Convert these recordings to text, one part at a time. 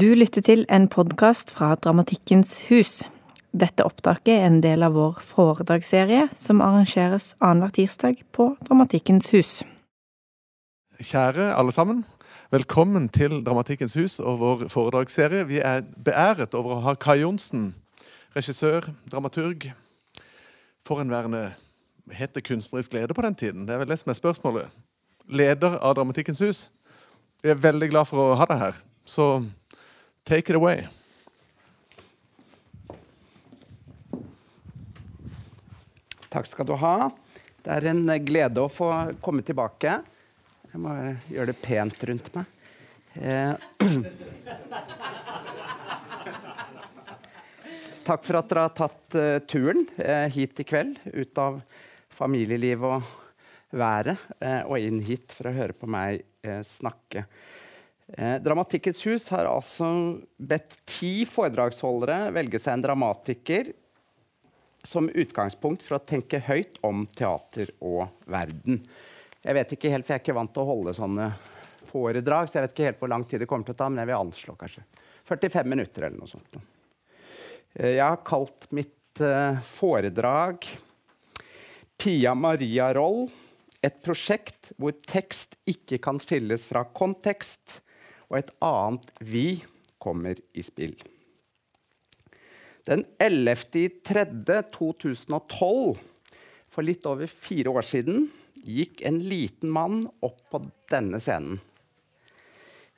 Du lytter til en podkast fra Dramatikkens hus. Dette opptaket er en del av vår foredragsserie som arrangeres annenhver tirsdag på Dramatikkens hus. Kjære alle sammen. Velkommen til Dramatikkens hus og vår foredragsserie. Vi er beæret over å ha Kai Johnsen, regissør, dramaturg, forhenværende Het det kunstnerisk leder på den tiden? Det er vel det som er spørsmålet. Leder av Dramatikkens hus. Vi er veldig glad for å ha deg her. Så take it away. Takk skal du ha. Det er en glede å få komme tilbake. Jeg må gjøre det pent rundt meg. Eh. Takk for at dere har tatt uh, turen hit i kveld. Ut av familielivet og været og inn hit for å høre på meg snakke. Dramatikkens hus har altså bedt ti foredragsholdere velge seg en dramatiker som utgangspunkt for å tenke høyt om teater og verden. Jeg vet ikke helt, for jeg er ikke vant til å holde sånne foredrag, så jeg vet ikke helt hvor lang tid det kommer til å ta, men jeg vil anslå kanskje 45 minutter eller noe sånt. Jeg har kalt mitt foredrag Pia Maria-roll et prosjekt hvor tekst ikke kan skilles fra kontekst, og et annet vi kommer i spill. Den 11.3.2012, for litt over fire år siden, gikk en liten mann opp på denne scenen.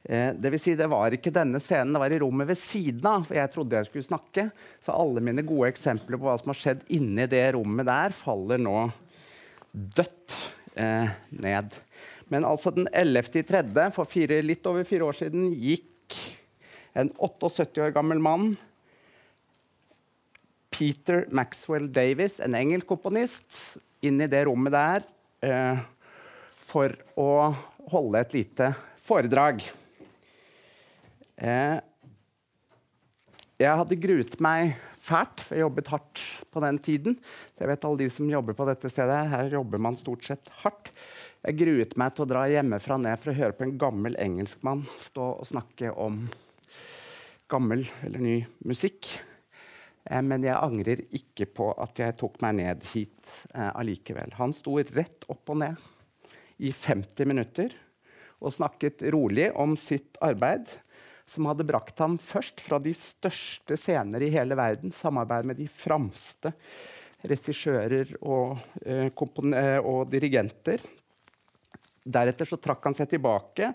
Eh, det, vil si, det var ikke denne scenen, det var i rommet ved siden av. for jeg trodde jeg skulle snakke. Så alle mine gode eksempler på hva som har skjedd inni det rommet der, faller nå dødt eh, ned. Men altså den 11.3., for fire, litt over fire år siden, gikk en 78 år gammel mann, Peter Maxwell Davis, en engelsk komponist, inn i det rommet der eh, for å holde et lite foredrag. Eh, jeg hadde gruet meg fælt, for jeg jobbet hardt på den tiden. Jeg vet alle de som jobber på dette stedet Her Her jobber man stort sett hardt. Jeg gruet meg til å dra hjemmefra ned for å høre på en gammel engelskmann stå og snakke om gammel eller ny musikk. Eh, men jeg angrer ikke på at jeg tok meg ned hit eh, allikevel. Han sto rett opp og ned i 50 minutter og snakket rolig om sitt arbeid som hadde brakt ham først fra de største scener i hele verden, samarbeid med de fremste regissører og, eh, eh, og, dirigenter. Deretter så trakk han seg tilbake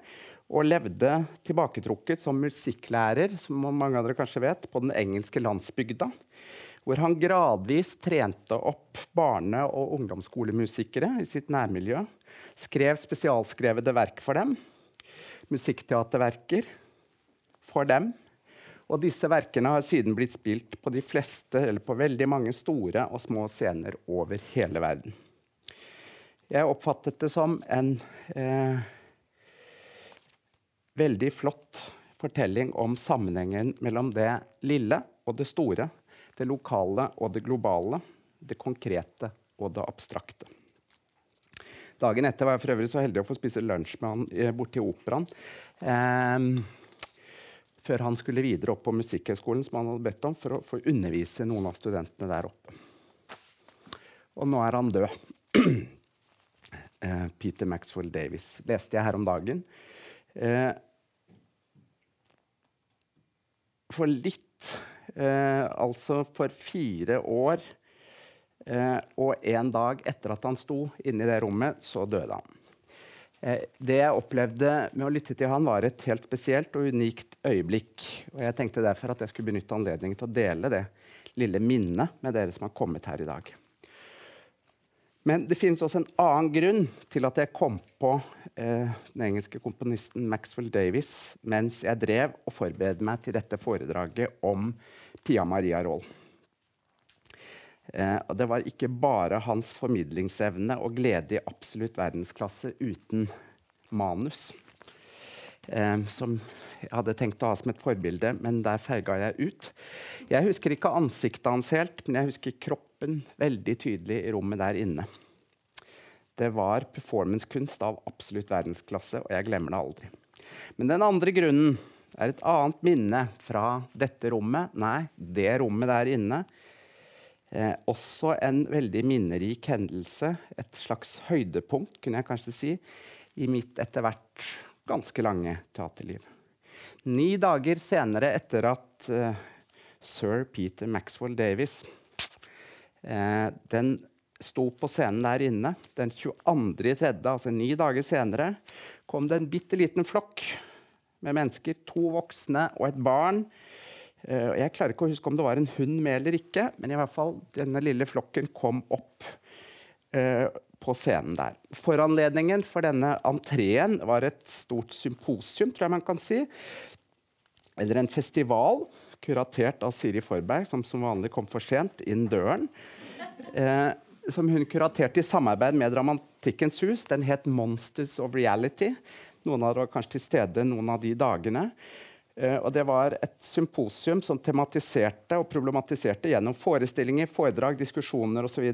og levde tilbaketrukket som musikklærer som mange av dere kanskje vet, på den engelske landsbygda. Hvor han gradvis trente opp barne- og ungdomsskolemusikere i sitt nærmiljø. Skrev spesialskrevede verk for dem. Musikkteaterverker for dem. Og disse verkene har siden blitt spilt på de fleste, eller på veldig mange store og små scener over hele verden. Jeg oppfattet det som en eh, veldig flott fortelling om sammenhengen mellom det lille og det store, det lokale og det globale, det konkrete og det abstrakte. Dagen etter var jeg for øvrig så heldig å få spise lunsj med han eh, borti operaen. Eh, før han skulle videre opp på Musikkhøgskolen som han hadde bedt om for å, få undervise noen av studentene der oppe. Og nå er han død. eh, Peter Maxwell Davis leste jeg her om dagen. Eh, for litt eh, Altså for fire år eh, og en dag etter at han sto inne i det rommet, så døde han. Det jeg opplevde med å lytte til han, var et helt spesielt og unikt øyeblikk. Og jeg tenkte derfor at jeg skulle benytte anledningen til å dele det lille minnet med dere som har kommet her i dag. Men det finnes også en annen grunn til at jeg kom på eh, den engelske komponisten Maxwell Davis mens jeg drev og forberedte meg til dette foredraget om Pia Maria Roll. Eh, det var ikke bare hans formidlingsevne og glede i absolutt verdensklasse uten manus. Eh, som jeg hadde tenkt å ha som et forbilde, men der ferga jeg ut. Jeg husker ikke ansiktet hans helt, men jeg husker kroppen veldig tydelig i rommet der inne. Det var performancekunst av absolutt verdensklasse, og jeg glemmer det aldri. Men den andre grunnen er et annet minne fra dette rommet. Nei, det rommet der inne. Eh, også en veldig minnerik hendelse, et slags høydepunkt, kunne jeg kanskje si, i mitt etter hvert ganske lange teaterliv. Ni dager senere, etter at uh, sir Peter Maxwell Davies uh, sto på scenen der inne den 22.3., altså ni dager senere, kom det en bitte liten flokk med mennesker. To voksne og et barn. Uh, jeg klarer ikke å huske om det var en hund med eller ikke, men i hvert fall denne lille flokken kom opp på scenen der. Foranledningen for denne entreen var et stort symposium, tror jeg man kan si. Eller en festival kuratert av Siri Forberg, som som vanlig kom for sent inn døren. Eh, som hun kuraterte i samarbeid med Dramatikkens hus. Den het 'Monsters of Reality'. Noen av dere var kanskje til stede noen av de dagene. Eh, og det var et symposium som tematiserte og problematiserte gjennom forestillinger, foredrag, diskusjoner osv.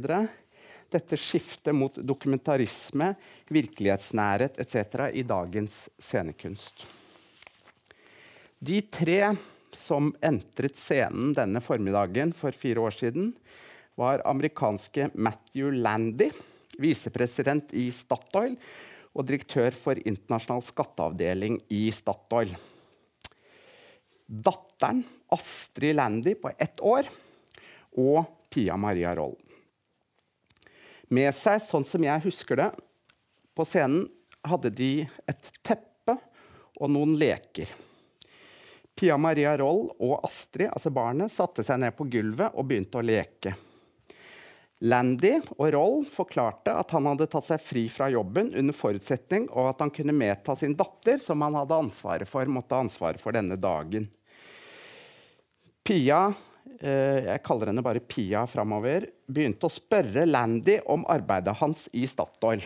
Dette skiftet mot dokumentarisme, virkelighetsnærhet etc. i dagens scenekunst. De tre som entret scenen denne formiddagen for fire år siden, var amerikanske Matthew Landy, visepresident i Statoil og direktør for internasjonal skatteavdeling i Statoil. Datteren Astrid Landy på ett år og Pia Maria Roll. Med seg, sånn som jeg husker det, på scenen hadde de et teppe og noen leker. Pia Maria Roll og Astrid, altså barnet, satte seg ned på gulvet og begynte å leke. Landy og Roll forklarte at han hadde tatt seg fri fra jobben under forutsetning av at han kunne medta sin datter, som han hadde ansvaret for, måtte ha ansvaret for denne dagen. Pia, jeg kaller henne bare Pia framover, begynte å spørre Landy om arbeidet hans i Statoil.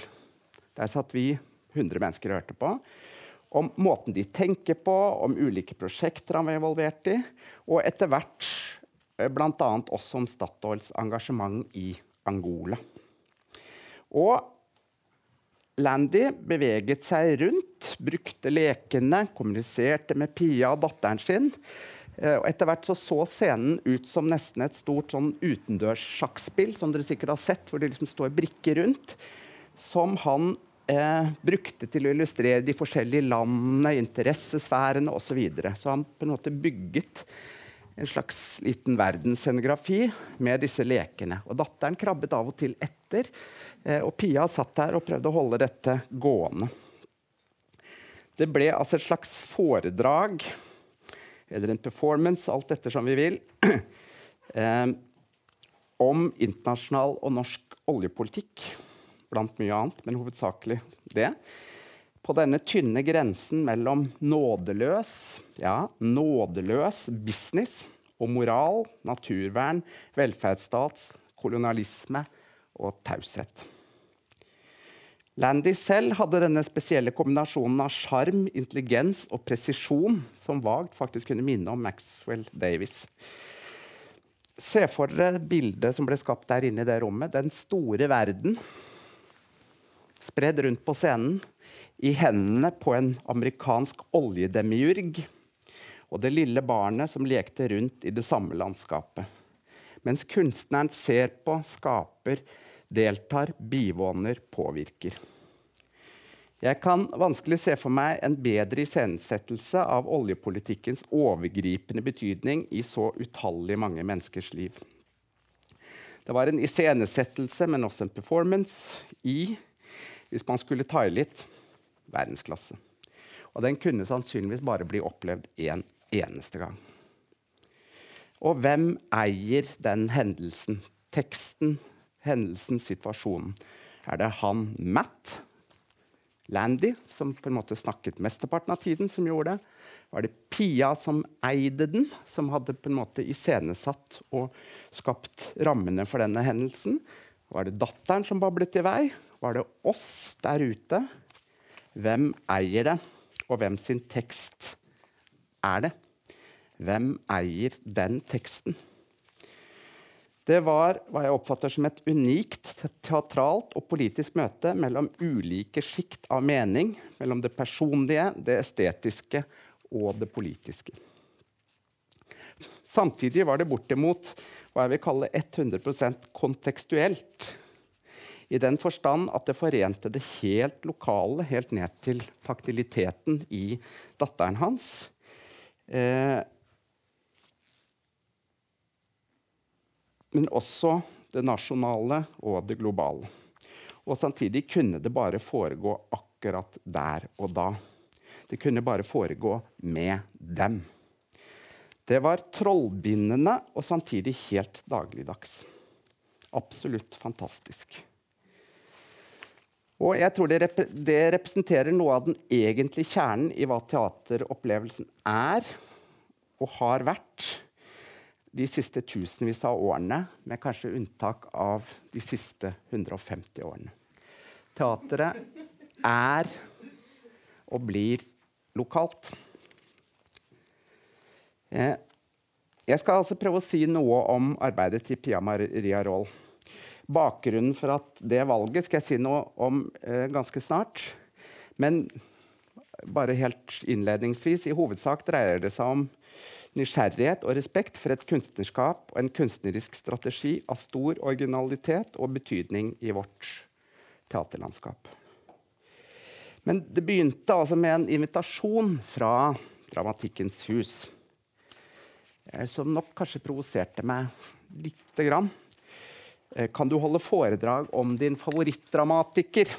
Der satt vi 100 mennesker og hørte på. Om måten de tenker på, om ulike prosjekter han var involvert i, og etter hvert Eh, Bl.a. også om Statoils engasjement i Angola. Og Landy beveget seg rundt, brukte lekene, kommuniserte med Pia og datteren sin. Eh, og etter hvert så, så scenen ut som nesten et stort sånn utendørssjakkspill, som dere sikkert har sett, hvor det liksom står brikker rundt, som han eh, brukte til å illustrere de forskjellige landene, interessesfærene osv. Så, videre. så han på en måte bygget en slags liten verdensscenografi med disse lekene. Og Datteren krabbet av og til etter, eh, og Pia satt der og prøvde å holde dette gående. Det ble altså et slags foredrag, eller en performance, alt etter som vi vil, eh, om internasjonal og norsk oljepolitikk. Blant mye annet, men hovedsakelig det. På denne tynne grensen mellom nådeløs, ja, nådeløs business og moral, naturvern, velferdsstat, kolonialisme og taushet. Landy selv hadde denne spesielle kombinasjonen av sjarm, intelligens og presisjon som vagt faktisk kunne minne om Maxwell Davies. Se for dere bildet som ble skapt der inne i det rommet. Den store verden spredd rundt på scenen i hendene på en amerikansk oljedemiurg og det lille barnet som lekte rundt i det samme landskapet. Mens kunstneren ser på, skaper, deltar, bivåner, påvirker. Jeg kan vanskelig se for meg en bedre iscenesettelse av oljepolitikkens overgripende betydning i så utallig mange menneskers liv. Det var en iscenesettelse, men også en performance i, hvis man skulle ta i litt, verdensklasse. Og den kunne sannsynligvis bare bli opplevd én eneste gang. Og hvem eier den hendelsen? Teksten, hendelsen, situasjonen. Er det han Matt Landy, som på en måte snakket mesteparten av tiden, som gjorde det? Var det Pia som eide den, som hadde på en måte iscenesatt og skapt rammene for denne hendelsen? Var det datteren som bablet i vei? Var det oss der ute? Hvem eier det, og hvem sin tekst er det? Hvem eier den teksten? Det var hva jeg oppfatter som et unikt teatralt og politisk møte mellom ulike sjikt av mening, mellom det personlige, det estetiske og det politiske. Samtidig var det bortimot hva jeg vil kalle 100% kontekstuelt. I den forstand at det forente det helt lokale, helt ned til faktiliteten i datteren hans. Eh, men også det nasjonale og det globale. Og samtidig kunne det bare foregå akkurat der og da. Det kunne bare foregå med dem. Det var trollbindende og samtidig helt dagligdags. Absolutt fantastisk. Og jeg tror det, rep det, representerer noe av den egentlige kjernen i hva teateropplevelsen er og har vært de siste tusenvis av årene, med kanskje unntak av de siste 150 årene. Teatret er og blir lokalt. Eh, jeg skal altså prøve å si noe om arbeidet til Pia Maria Roll. Bakgrunnen for at det valget skal jeg si noe om eh, ganske snart. Men bare helt innledningsvis, i hovedsak dreier det seg om nysgjerrighet og respekt for et kunstnerskap og en kunstnerisk strategi av stor originalitet og betydning i vårt teaterlandskap. Men det begynte altså med en invitasjon fra Dramatikkens hus, eh, som nok kanskje provoserte meg lite grann. Eh, kan du holde foredrag om din favorittdramatiker?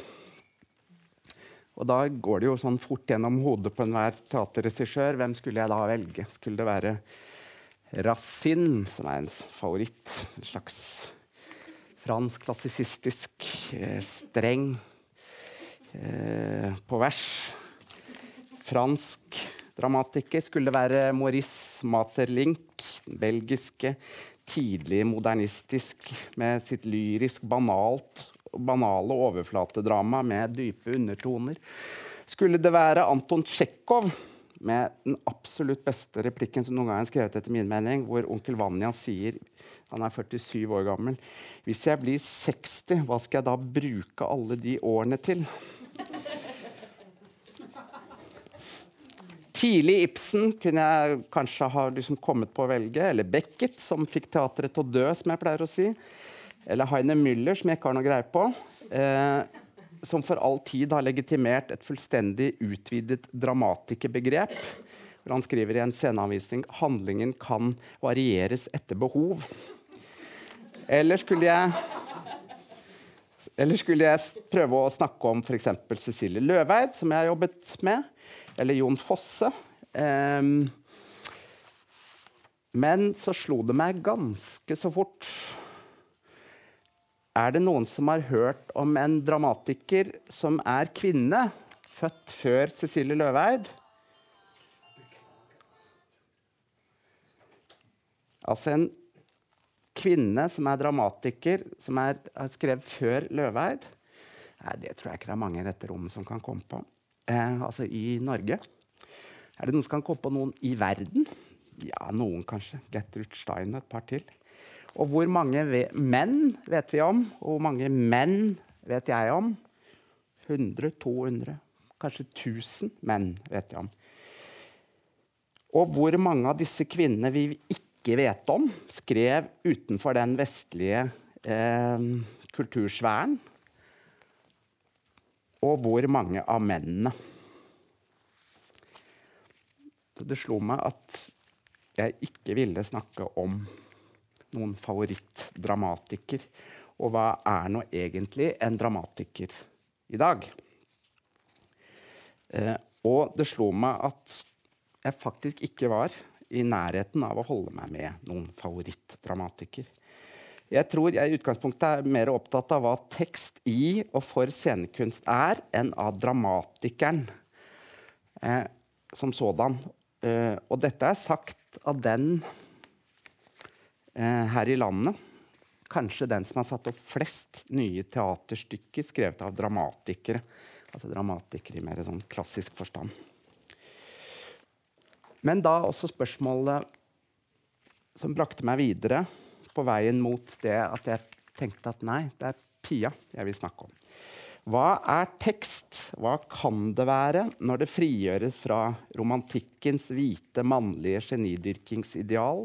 Og da går det jo sånn fort gjennom hodet på enhver teaterregissør. Hvem skulle jeg da velge? Skulle det være Racine, som er ens favoritt? En slags fransk klassisistisk eh, streng eh, på vers. Fransk dramatiker. Skulle det være Maurice Materlink, den belgiske tidlig modernistisk med sitt lyrisk banalt banale overflatedrama med dype undertoner. Skulle det være Anton Tsjekhov med den absolutt beste replikken som noen gang er skrevet, etter min mening, hvor onkel Vanja sier han er 47 år gammel. Hvis jeg blir 60, hva skal jeg da bruke alle de årene til? Tidlig Ibsen kunne jeg kanskje ha liksom kommet på å velge. Eller Beckett, som fikk teatret til å dø, som jeg pleier å si. Eller Heine Müller, som jeg ikke har noe greie på. Eh, som for all tid har legitimert et fullstendig utvidet dramatikerbegrep. Han skriver i en sceneanvisning handlingen kan varieres etter behov. Eller skulle jeg eller skulle jeg prøve å snakke om f.eks. Cecilie Løveid, som jeg har jobbet med, eller Jon Fosse? Um, men så slo det meg ganske så fort er det noen som har hørt om en dramatiker som er kvinne, født før Cecilie Løveid? Altså en kvinne som er dramatiker, som er, har skrevet før Løveid? Nei, det tror jeg ikke det er mange i dette rommet som kan komme på. Eh, altså i Norge. Er det noen som kan komme på noen i verden? Ja, noen kanskje. Gertrud Stein og et par til. Og hvor mange menn vet vi om? Og hvor mange menn vet jeg om? 100, 200, kanskje 1000 menn vet jeg om. Og hvor mange av disse kvinnene vi ikke vet om, skrev utenfor den vestlige eh, kultursfæren? Og hvor mange av mennene? Det slo meg at jeg ikke ville snakke om noen favorittdramatiker. Og hva er nå egentlig en dramatiker i dag? Eh, og det slo meg at jeg faktisk ikke var i nærheten av å holde meg med noen favorittdramatiker. Jeg tror jeg i utgangspunktet er mer opptatt av hva tekst i og for scenekunst er, enn av dramatikeren eh, som sådan. Eh, og dette er sagt av den her i landet. Kanskje den som har satt opp flest nye teaterstykker skrevet av dramatikere. Altså dramatikere i mer sånn klassisk forstand. Men da også spørsmålet som brakte meg videre på veien mot det at jeg tenkte at nei, det er Pia jeg vil snakke om. Hva er tekst? Hva kan det være når det frigjøres fra romantikkens hvite, mannlige genidyrkingsideal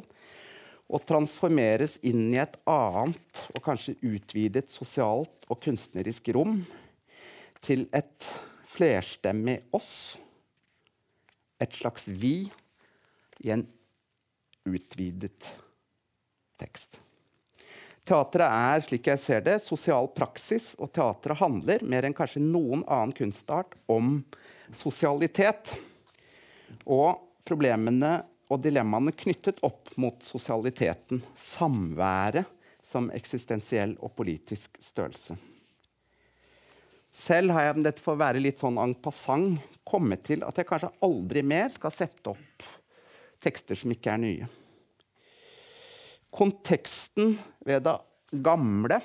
og transformeres inn i et annet og kanskje utvidet sosialt og kunstnerisk rom til et flerstemmig oss, et slags vi, i en utvidet tekst. Teatret er slik jeg ser det, sosial praksis, og teatret handler mer enn kanskje noen annen kunstart om sosialitet. Og problemene og dilemmaene knyttet opp mot sosialiteten, samværet som eksistensiell og politisk størrelse. Selv har jeg, om dette får være litt sånn en passant, kommet til at jeg kanskje aldri mer skal sette opp tekster som ikke er nye konteksten ved det gamle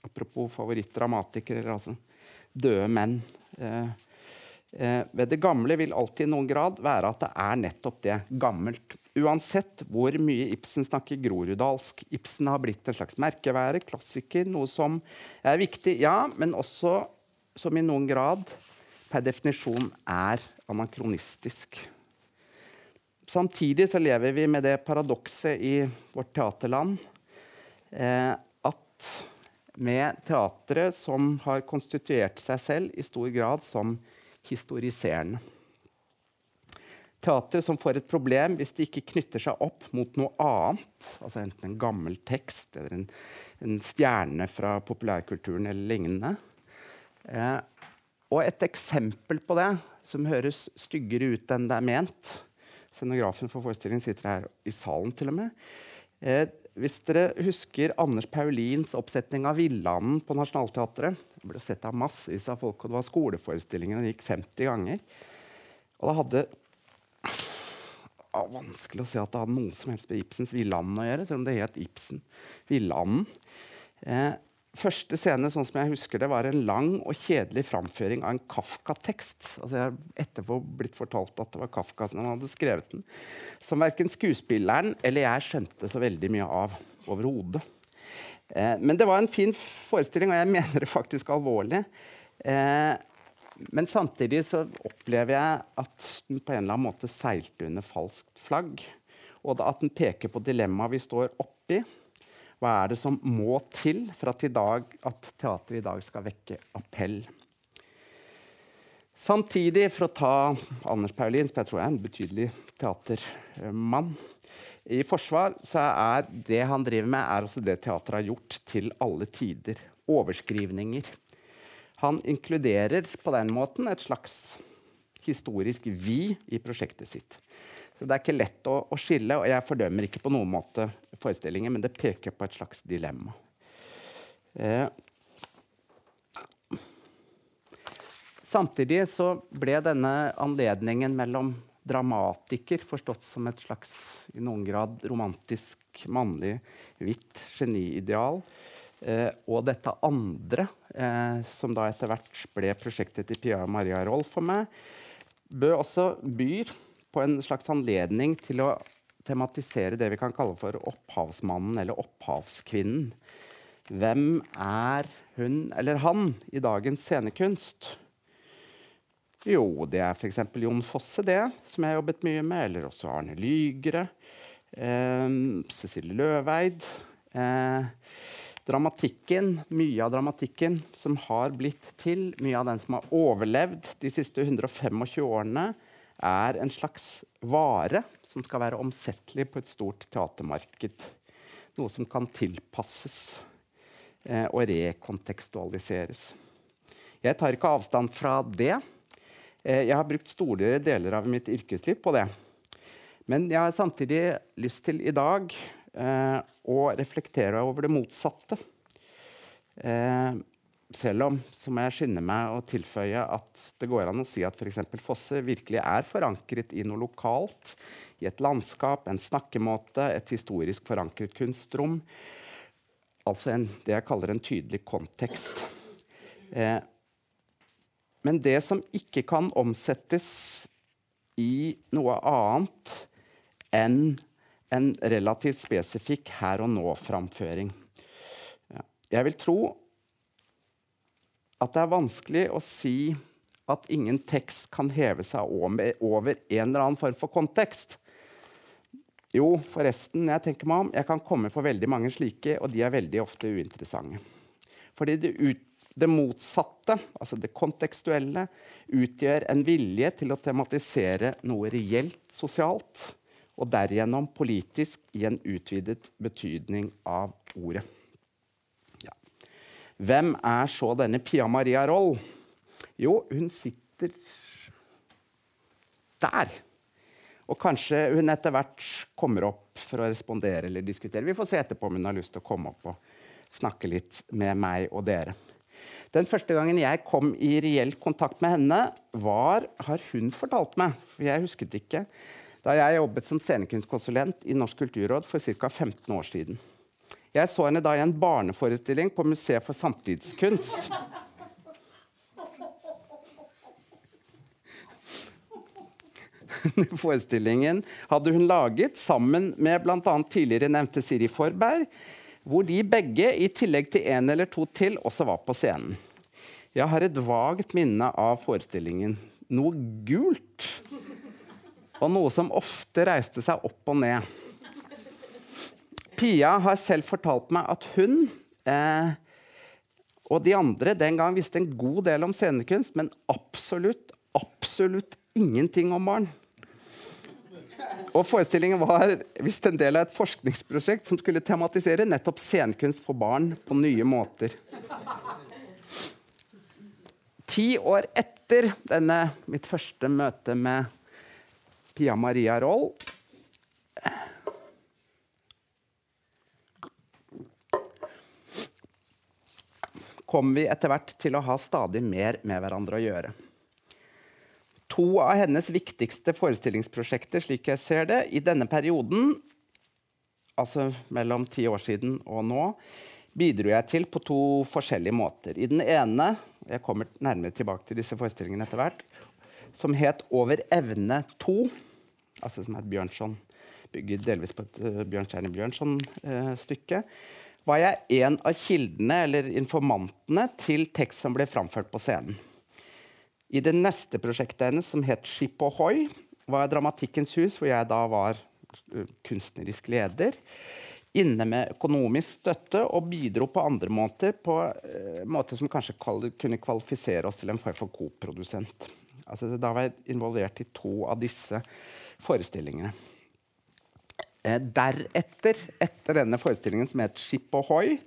Apropos favorittdramatikere, altså døde menn. Eh, ved det gamle vil alltid i noen grad være at det er nettopp det. Gammelt. Uansett hvor mye Ibsen snakker groruddalsk. Ibsen har blitt en slags merkevære, klassiker, noe som er viktig, ja, men også som i noen grad per definisjon er anakronistisk. Samtidig så lever vi med det paradokset i vårt teaterland eh, at med teatret som har konstituert seg selv i stor grad som historiserende. Teater som får et problem hvis det ikke knytter seg opp mot noe annet, altså enten en gammel tekst eller en, en stjerne fra populærkulturen eller lignende. Eh, og et eksempel på det, som høres styggere ut enn det er ment, Scenografen for forestillingen sitter her i salen, til og med. Eh, hvis dere husker Anders Paulins oppsetning av 'Villanden' på Nationaltheatret Det ble sett av massevis av folk, og det var skoleforestillinger, og det gikk 50 ganger. Og det hadde ah, Vanskelig å se at det hadde noe som helst med Ibsens 'Villanden' å gjøre, selv om det het Ibsen. Villanden. Eh, første scene sånn som jeg husker det, var en lang og kjedelig framføring av en Kafka-tekst. Altså jeg har etterpå blitt fortalt at det var Kafka som hadde skrevet den. Som verken skuespilleren eller jeg skjønte så veldig mye av overhodet. Eh, men det var en fin forestilling, og jeg mener det faktisk alvorlig. Eh, men samtidig så opplever jeg at den på en eller annen måte seilte under falskt flagg. Og at den peker på dilemmaet vi står oppi hva er det som må til for at, dag, at teateret i dag skal vekke appell? Samtidig, for å ta Anders Paulin, som jeg tror er en betydelig teatermann I forsvar så er det han driver med, er også det teatret har gjort til alle tider. Overskrivninger. Han inkluderer på den måten et slags historisk vi i prosjektet sitt. Så Det er ikke lett å, å, skille, og jeg fordømmer ikke på noen måte forestillingen, men det peker på et slags dilemma. Eh. Samtidig så ble denne anledningen mellom dramatiker, forstått som et slags i noen grad romantisk, mannlig, hvitt geniideal, eh, og dette andre, eh, som da etter hvert ble prosjektet til Pia Maria Rolf for meg, bød også byr på en slags anledning til å tematisere det vi kan kalle for opphavsmannen eller opphavskvinnen. Hvem er hun eller han i dagens scenekunst? Jo, det er f.eks. Jon Fosse, det, som jeg har jobbet mye med. Eller også Arne Lygre. Eh, Cecilie Løveid. Eh, dramatikken, mye av dramatikken som har blitt til, mye av den som har overlevd de siste 125 årene, er en slags vare som skal være omsettelig på et stort teatermarked. Noe som kan tilpasses eh, og rekontekstualiseres. Jeg tar ikke avstand fra det. Eh, jeg har brukt store deler av mitt yrkesliv på det. Men jeg har samtidig lyst til i dag eh, å reflektere over det motsatte. Eh, selv om så må jeg skynde meg å tilføye at det går an å si at f.eks. Fosse virkelig er forankret i noe lokalt. I et landskap, en snakkemåte, et historisk forankret kunstrom. Altså en, det jeg kaller en tydelig kontekst. Eh, men det som ikke kan omsettes i noe annet enn en relativt spesifikk her og nå-framføring. Jeg vil tro at det er vanskelig å si at ingen tekst kan heve seg over, en eller annen form for kontekst. Jo, forresten, jeg tenker meg om, jeg kan komme på veldig mange slike, og de er veldig ofte uinteressante. Fordi det, ut, det motsatte, altså det kontekstuelle, utgjør en vilje til å tematisere noe reelt sosialt, og derigjennom politisk i en utvidet betydning av ordet. Hvem er så denne Pia Maria Roll? Jo, hun sitter der. Og kanskje hun etter hvert kommer opp for å respondere eller diskutere. Vi får se etterpå om hun har lyst til å komme opp og snakke litt med meg og dere. Den første gangen jeg kom i reell kontakt med henne, var, har hun fortalt meg, for jeg husket ikke, da jeg jobbet som scenekunstkonsulent i Norsk kulturråd for ca. 15 år siden. Jeg så henne da i en barneforestilling på Museet for samtidskunst. Forestillingen hadde hun laget sammen med bl.a. tidligere nevnte Siri Forberg, hvor de begge, i tillegg til en eller to til, også var på scenen. Jeg har et vagt minne av forestillingen. Noe gult. Og noe som ofte reiste seg opp og ned. Pia har selv fortalt meg at hun eh, og de andre den gang visste en god del om scenekunst, men absolutt, absolutt ingenting om barn. Og Forestillingen var visst en del av et forskningsprosjekt som skulle tematisere nettopp scenekunst for barn på nye måter. Ti år etter denne mitt første møte med Pia Maria Roll kom vi etter hvert til å ha stadig mer med hverandre å gjøre. To av hennes viktigste forestillingsprosjekter slik jeg ser det, i denne perioden, altså mellom ti år siden og nå, bidro jeg til på to forskjellige måter. I den ene jeg kommer nærmere tilbake til disse forestillingene etter hvert, som het 'Over evne 2', altså som er et Bjørnson, bygget delvis på et uh, Bjørnstjerne Bjørnson-stykke, uh, var jeg en av kildene eller informantene til tekst som ble framført på scenen. I det neste prosjektet hennes, som het Skip Ohoi, var Dramatikkens hus, hvor jeg da var eh, kunstnerisk leder. Inne med økonomisk støtte og bidro på andre måter, på uh, måter som kanskje kval kunne kvalifisere oss til en form for koprodusent. Altså, da var jeg involvert i to av disse forestillingene. Eh, deretter, etter denne forestillingen som het Skip Ohoi,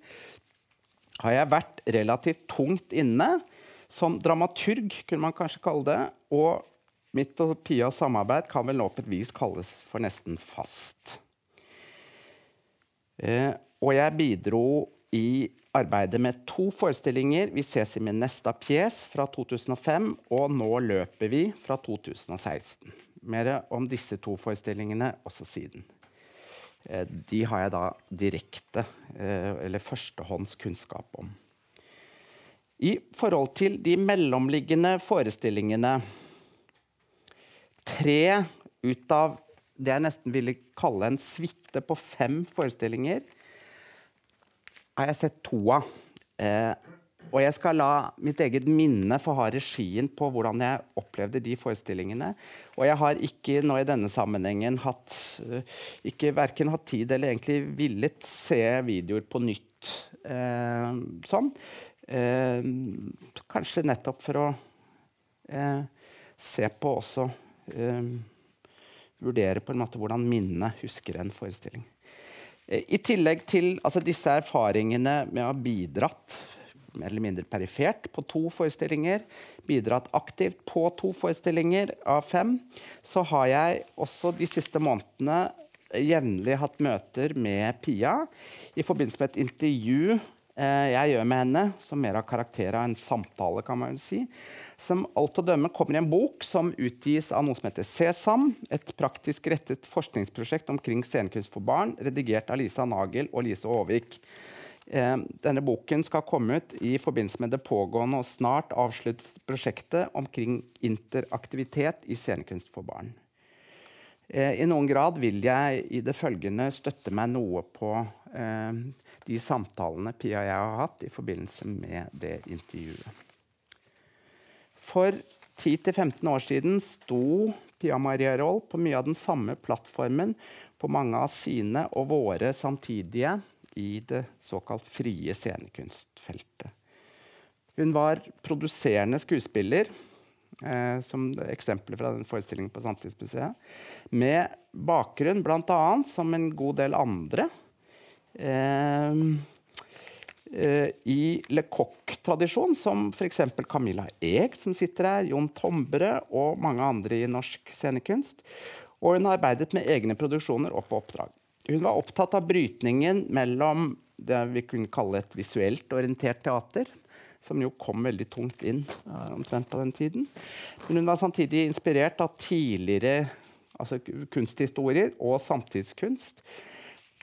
har jeg vært relativt tungt inne som dramaturg, kunne man kanskje kalle det. Og mitt og Pias samarbeid kan vel nå på et vis kalles for nesten fast. Eh, og jeg bidro i arbeidet med to forestillinger. Vi ses i min neste pjes fra 2005, og nå løper vi fra 2016. Mer om disse to forestillingene også siden. Eh, de har jeg da direkte, eh, eller førstehånds kunnskap om. I forhold til de mellomliggende forestillingene Tre ut av det jeg nesten ville kalle en suite på fem forestillinger, har jeg sett to av. Eh, og jeg skal la mitt eget minne få ha regien på hvordan jeg opplevde de forestillingene. Og jeg har ikke nå i denne sammenhengen hatt uh, ikke verken hatt tid eller egentlig villet se videoer på nytt. eh, sånn. Eh, kanskje nettopp for å eh, se på også eh, Vurdere på en måte hvordan minnet husker en forestilling. Eh, I tillegg til altså, disse erfaringene med å ha bidratt mer eller mindre perifert på to forestillinger, bidratt aktivt på to forestillinger av fem, så har jeg også de siste månedene jevnlig hatt møter med Pia i forbindelse med et intervju Eh, jeg gjør med henne, som mer har karakter av en samtale, kan man vel si, som alt å dømme kommer i en bok som utgis av noe som heter Sesam, et praktisk rettet forskningsprosjekt omkring scenekunst for barn, redigert av Lisa Nagel og Lise Aavik. Eh, denne boken skal komme ut i forbindelse med det pågående og snart avsluttet prosjektet omkring interaktivitet i scenekunst for barn. Eh, I noen grad vil jeg i det følgende støtte meg noe på eh, de samtalene Pia og jeg har hatt i forbindelse med det intervjuet. For 10-15 år siden sto Pia Maria Roll på mye av den samme plattformen på mange av sine og våre samtidige i det såkalt frie scenekunstfeltet. Hun var produserende skuespiller, eh, som eksempler fra den forestillingen på Samtidsmuseet, med bakgrunn bl.a. som en god del andre eh, eh, i Le Coq-tradisjon, som f.eks. Camilla Eeg, som sitter her, Jon Tombre og mange andre i norsk scenekunst. Og hun har arbeidet med egne produksjoner og på oppdrag. Hun var opptatt av brytningen mellom det vi kunne kalle et visuelt orientert teater, som jo kom veldig tungt inn omtrent på den tiden. Men hun var samtidig inspirert av tidligere altså kunsthistorier og samtidskunst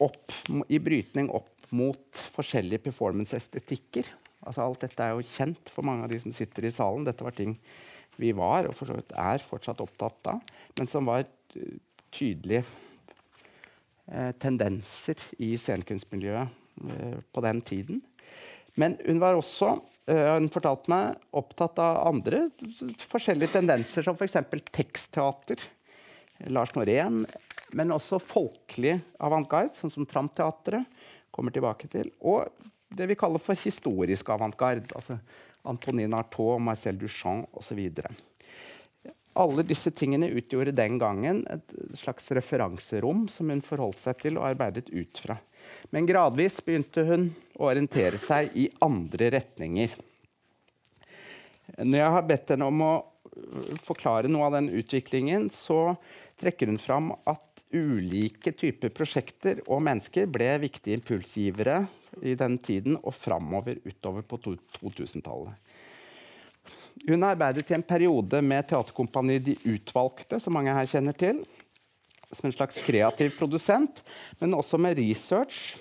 opp, i brytning opp mot forskjellige performance-estetikker. Altså alt dette er jo kjent for mange av de som sitter i salen. Dette var ting vi var, og for så vidt er fortsatt opptatt av, men som var tydelige eh, tendenser i scenekunstmiljøet eh, på den tiden. Men hun var også eh, hun fortalte meg, opptatt av andre forskjellige tendenser, som f.eks. tekstteater. Lars Norén. Men også folkelig avantgarde, sånn som Tramteatret kommer tilbake til. Og det vi kaller for historisk avantgarde. Altså Antonine Artaud, Marcel Duchamp osv. Alle disse tingene utgjorde den gangen et slags referanserom som hun forholdt seg til og arbeidet ut fra. Men gradvis begynte hun å orientere seg i andre retninger. Når jeg har bedt henne om å forklare noe av den utviklingen, så trekker hun fram at ulike typer prosjekter og mennesker ble viktige impulsgivere i den tiden og framover utover på 2000-tallet. Hun arbeidet i en periode med teaterkompaniet De Utvalgte, som mange her kjenner til, som en slags kreativ produsent, men også med research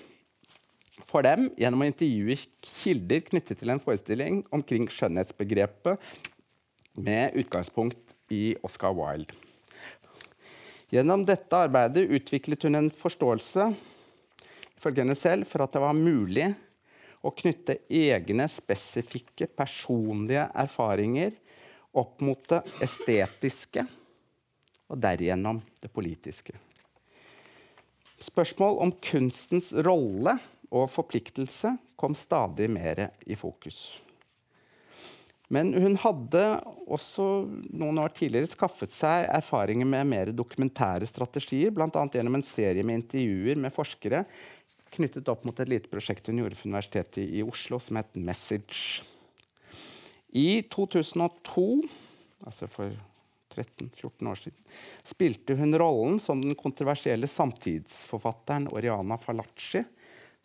for dem gjennom å intervjue kilder knyttet til en forestilling omkring skjønnhetsbegrepet med utgangspunkt i Oscar Wilde. Gjennom dette arbeidet utviklet hun en forståelse ifølge henne selv, for at det var mulig å knytte egne, spesifikke, personlige erfaringer opp mot det estetiske, og derigjennom det politiske. Spørsmål om kunstens rolle og forpliktelse kom stadig mer i fokus. Men hun hadde også noen år tidligere skaffet seg erfaringer med mer dokumentære strategier, bl.a. gjennom en serie med intervjuer med forskere knyttet opp mot et lite prosjekt hun gjorde for Universitetet i Oslo, som het Message. I 2002, altså for 13-14 år siden, spilte hun rollen som den kontroversielle samtidsforfatteren Oriana Falaci,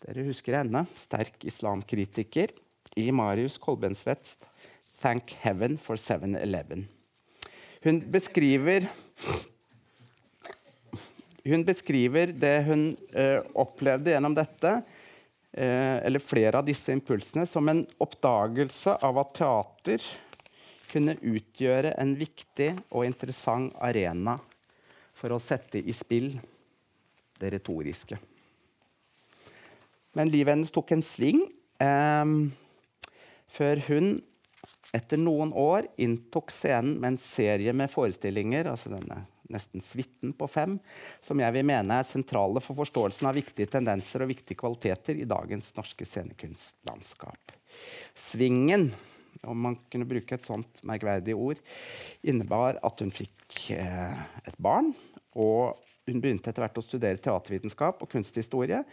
Dere husker henne, sterk islamkritiker, i Marius Kolbensvets 'Thank Heaven for 7-Eleven'. Hun beskriver hun beskriver det hun eh, opplevde gjennom dette, eh, eller flere av disse impulsene, som en oppdagelse av at teater kunne utgjøre en viktig og interessant arena for å sette i spill det retoriske. Men livet hennes tok en sving eh, før hun etter noen år inntok scenen med en serie med forestillinger, altså denne nesten suiten på fem, som jeg vil mene er sentrale for forståelsen av viktige tendenser og viktige kvaliteter i dagens norske scenekunstlandskap. Svingen, om man kunne bruke et sånt merkverdig ord, innebar at hun fikk eh, et barn. Og hun begynte etter hvert å studere teatervitenskap og kunsthistorie,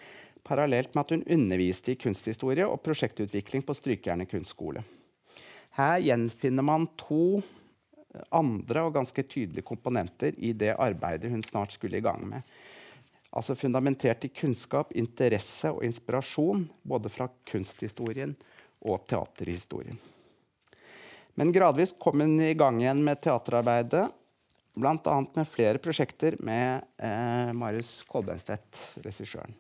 parallelt med at hun underviste i kunsthistorie og prosjektutvikling på Strykjerne kunstskole. Her gjenfinner man to andre og ganske tydelige komponenter i det arbeidet hun snart skulle i gang med. Altså fundamentert i kunnskap, interesse og inspirasjon både fra kunsthistorien og teaterhistorien. Men gradvis kom hun i gang igjen med teaterarbeidet, bl.a. med flere prosjekter med eh, Marius Kolbenstedt, regissøren.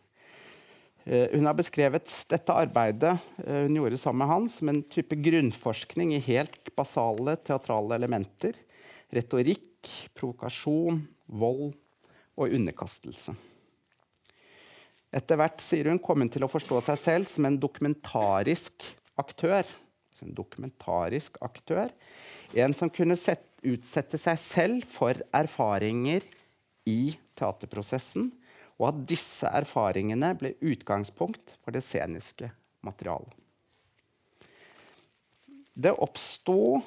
Eh, hun har beskrevet dette arbeidet eh, hun gjorde sammen med han, som en type grunnforskning i helt basale teatrale elementer. Retorikk, provokasjon, vold og underkastelse. Etter hvert sier hun, kom hun til å forstå seg selv som en dokumentarisk aktør. altså en dokumentarisk aktør. En som kunne sette, utsette seg selv for erfaringer i teaterprosessen, og at disse erfaringene ble utgangspunkt for det sceniske materialet. Det oppsto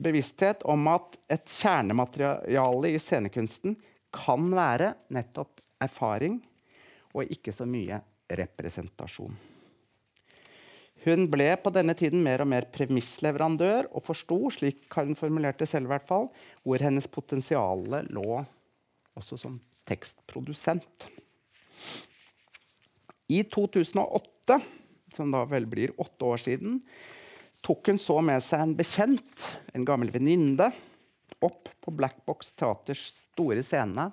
bevissthet om at et kjernemateriale i scenekunsten kan være nettopp erfaring, og ikke så mye representasjon. Hun ble på denne tiden mer og mer premissleverandør og forsto, slik hun formulerte selv, i hvor hennes potensial lå også som tekstprodusent. I 2008, som da vel blir åtte år siden, tok hun så med seg en bekjent, en gammel venninne, opp på Black Box Teaters store scene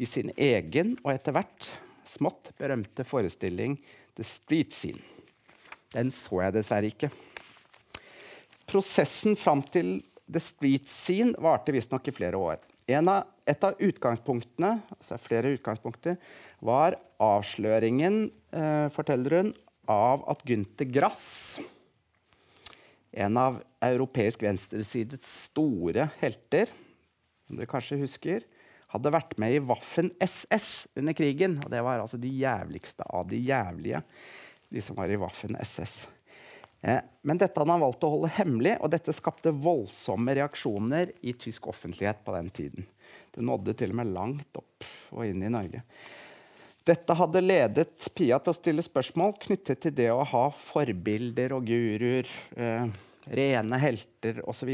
i sin egen og etter hvert smått berømte forestilling The Street Scene. Den så jeg dessverre ikke. Prosessen fram til The Street Scene varte visstnok i flere år. Av, et av utgangspunktene altså flere utgangspunkter, var avsløringen, eh, forteller hun, av at Gunther Grass, en av europeisk venstresidets store helter, som dere kanskje husker, hadde vært med i Waffen SS under krigen. Og det var altså de jævligste av de jævlige, de som var i Waffen SS. Eh, men dette hadde han valgt å holde hemmelig, og dette skapte voldsomme reaksjoner i tysk offentlighet på den tiden. Det nådde til og med langt opp og inn i Norge. Dette hadde ledet Pia til å stille spørsmål knyttet til det å ha forbilder og guruer, eh, rene helter osv.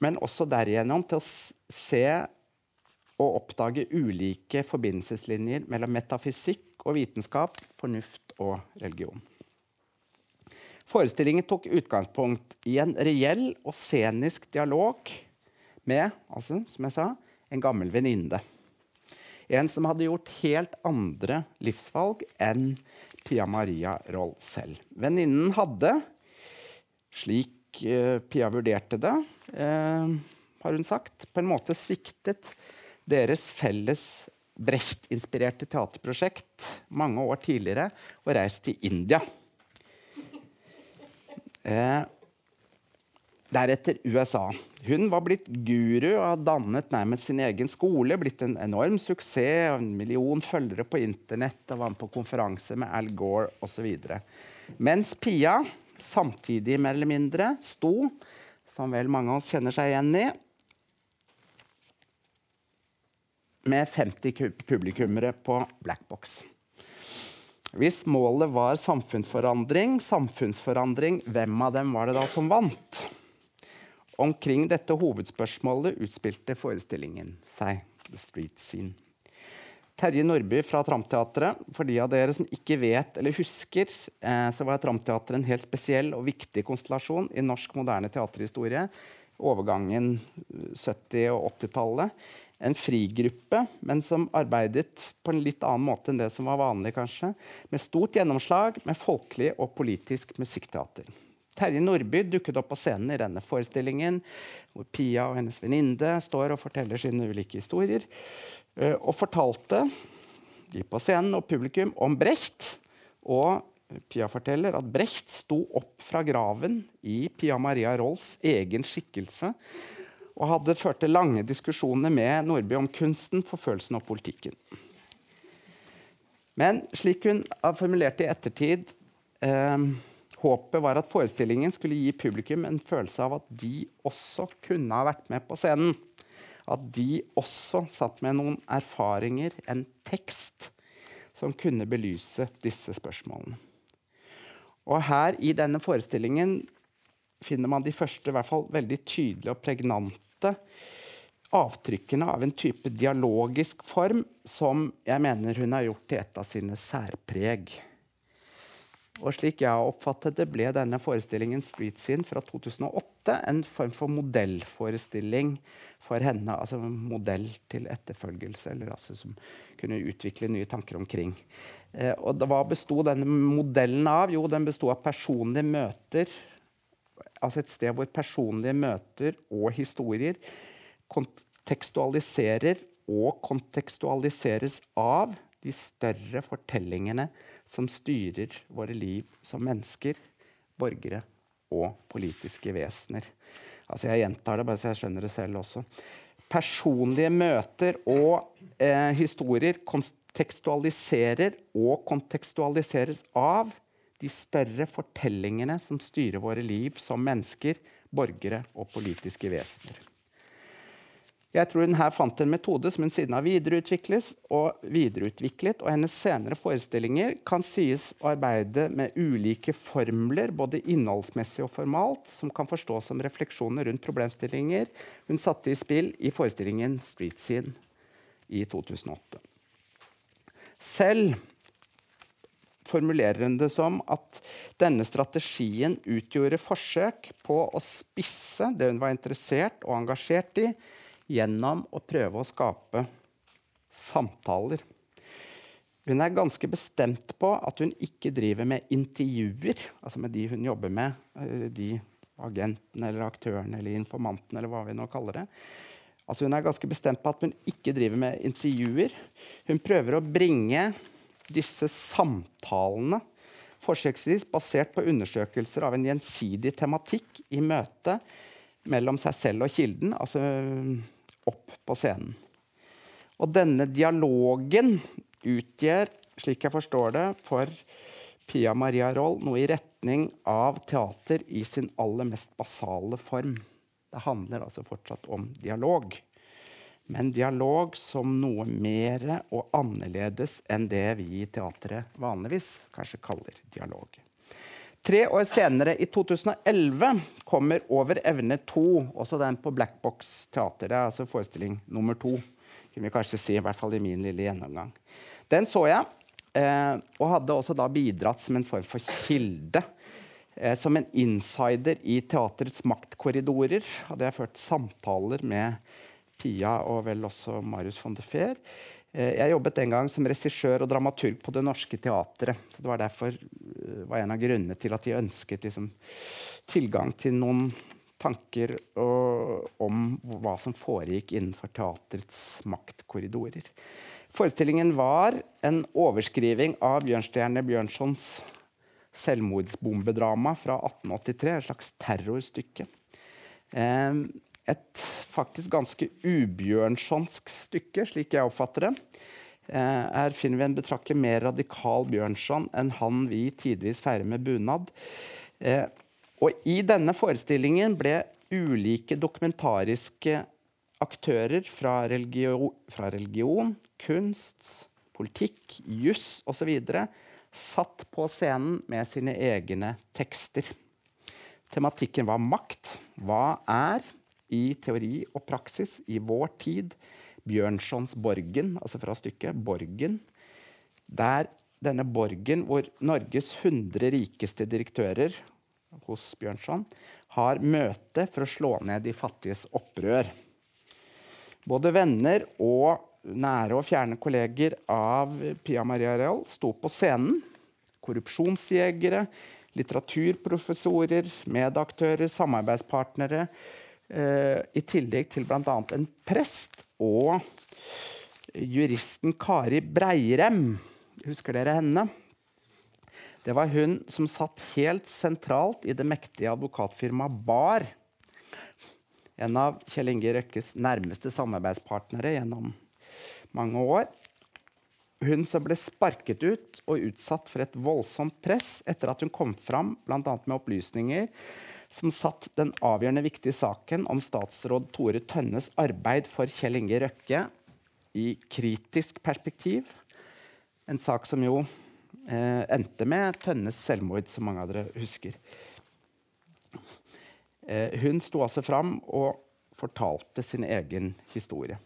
Men også derigjennom til å se og oppdage ulike forbindelseslinjer mellom metafysikk og vitenskap, fornuft og religion. Forestillingen tok utgangspunkt i en reell og scenisk dialog med altså, som jeg sa, en gammel venninne. En som hadde gjort helt andre livsvalg enn Pia Maria Roll selv. Venninnen hadde, slik uh, Pia vurderte det, uh, har hun sagt, på en måte sviktet deres felles Brecht-inspirerte teaterprosjekt mange år tidligere og reist til India. Eh, deretter USA. Hun var blitt guru og har dannet nærmest sin egen skole. Blitt en enorm suksess, en million følgere på internett og var med på konferanse med Al Gore osv. Mens Pia samtidig mer eller mindre sto, som vel mange av oss kjenner seg igjen i, med 50 publikummere på Black Box. Hvis målet var samfunnsforandring, samfunnsforandring, hvem av dem var det da som vant? Omkring dette hovedspørsmålet utspilte forestillingen seg. The Street Scene. Terje Nordby fra Tramteatret. For de av dere som ikke vet eller husker, eh, så var Tramteatret en helt spesiell og viktig konstellasjon i norsk moderne teaterhistorie. Overgangen 70- og 80-tallet en frigruppe, men som arbeidet på en litt annen måte enn det som var vanlig. kanskje, Med stort gjennomslag med folkelig og politisk musikkteater. Terje Nordby dukket opp på scenen i denne forestillingen, hvor Pia og hennes venninne står og forteller sine ulike historier. Eh, og fortalte de på scenen og publikum om Brecht. Og Pia forteller at Brecht sto opp fra graven i Pia Maria Rolls egen skikkelse og hadde ført til lange diskusjoner med Nordby om kunsten, forfølelsen og politikken. Men slik hun har formulert i ettertid eh, Håpet var at forestillingen skulle gi publikum en følelse av at de også kunne ha vært med på scenen. At de også satt med noen erfaringer, en tekst, som kunne belyse disse spørsmålene. Og her i denne forestillingen finner man de første i hvert fall veldig tydelige og pregnante avtrykkene av en type dialogisk form som jeg mener hun har gjort til et av sine særpreg. Og slik jeg har oppfattet det, ble denne forestillingen Street Scene fra 2008 en form for modellforestilling for henne. Altså modell til etterfølgelse, eller altså som kunne utvikle nye tanker omkring. Eh, og Hva besto denne modellen av? Jo, den besto av personlige møter altså et sted hvor personlige møter og historier kontekstualiserer og kontekstualiseres av de større fortellingene som styrer våre liv som mennesker. borgere og politiske vesener. Altså Jeg gjentar det, bare så jeg skjønner det selv også. Personlige møter og eh, historier kontekstualiserer og kontekstualiseres av de større fortellingene som styrer våre liv som mennesker, borgere og politiske vesener. Jeg tror hun her fant en metode som hun siden har videreutviklet, og videreutviklet, og hennes senere forestillinger kan sies å arbeide med ulike formler, både innholdsmessig og formalt, som kan forstås som refleksjoner rundt problemstillinger hun satte i spill i forestillingen 'Street Scene' i 2008. Selv formulerer hun det som at denne strategien utgjorde forsøk på å spisse det hun var interessert og engasjert i, gjennom å prøve å skape samtaler. Hun er ganske bestemt på at hun ikke driver med intervjuer, altså med de hun jobber med, eh, de agentene eller aktørene eller informantene eller hva vi nå kaller det. Altså hun er ganske bestemt på at hun ikke driver med intervjuer. Hun prøver å bringe disse samtalene forsøksvis basert på undersøkelser av en gjensidig tematikk i møte mellom seg selv og kilden, altså opp på scenen. Og denne dialogen utgjør, slik jeg forstår det, for Pia Maria Roll noe i retning av teater i sin aller mest basale form. Det handler altså fortsatt om dialog. Men dialog som noe mer og annerledes enn det vi i teatret vanligvis kanskje kaller dialog. Tre år senere, i 2011, kommer Over evne 2, også den på Black Box er altså forestilling nummer to. kunne vi kanskje si, i hvert fall i min lille gjennomgang. Den så jeg, eh, og hadde også da bidratt som en form for kilde. Eh, som en insider i teaterets maktkorridorer hadde jeg ført samtaler med Pia og vel også Marius von de Feer Eh, jeg jobbet en gang som regissør og dramaturg på Det Norske Teatret. Så det var derfor eh, var en av grunnene til at de ønsket liksom, tilgang til noen tanker og, om hva som foregikk innenfor teaterets maktkorridorer. Forestillingen var en overskriving av Bjørnstjerne Bjørnsons selvmordsbombedrama fra 1883, et slags terrorstykke. Eh, et faktisk ganske ubjørnsonsk stykke, slik jeg oppfatter det. Eh, her finner vi en betraktelig mer radikal Bjørnson enn han vi tidvis feirer med bunad. Eh, og i denne forestillingen ble ulike dokumentariske aktører fra religion, fra religion kunst, politikk, juss osv. satt på scenen med sine egne tekster. Tematikken var makt. Hva er i teori og praksis i vår tid. Bjørnsons Borgen, altså fra stykket Borgen. Der denne borgen, hvor Norges 100 rikeste direktører hos Bjørnson har møte for å slå ned de fattiges opprør. Både venner og nære og fjerne kolleger av Pia Maria Real sto på scenen. Korrupsjonsjegere, litteraturprofessorer, medaktører, samarbeidspartnere I tillegg til bl.a. en prest og juristen Kari Breirem. Husker dere henne? Det var hun som satt helt sentralt i det mektige advokatfirmaet Bar. En av Kjell Inge Røkkes nærmeste samarbeidspartnere gjennom mange år. Hun som ble sparket ut og utsatt for et voldsomt press etter at hun kom fram bl.a. med opplysninger som satt den avgjørende viktige saken om statsråd Tore Tønnes arbeid for Kjell Inge Røkke i kritisk perspektiv. En sak som jo eh, endte med Tønnes selvmord, som mange av dere husker. Eh, hun sto altså fram og fortalte sin egen historie.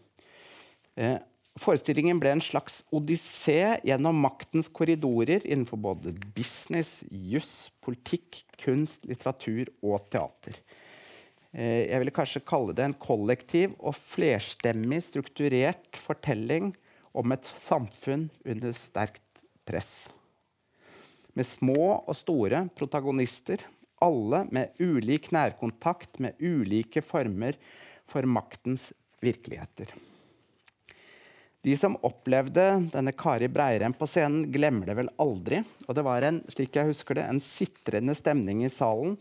Eh, Forestillingen ble en slags odyssé gjennom maktens korridorer innenfor både business, juss, politikk, kunst, litteratur og teater. Eh, jeg ville kanskje kalle det en kollektiv og flerstemmig strukturert fortelling om et samfunn under sterkt press. Med små og store protagonister, alle med ulik nærkontakt med ulike former for maktens virkeligheter. De som opplevde denne Kari Breirem på scenen, glemmer det vel aldri. Og det var en, slik jeg husker det, en sitrende stemning i salen.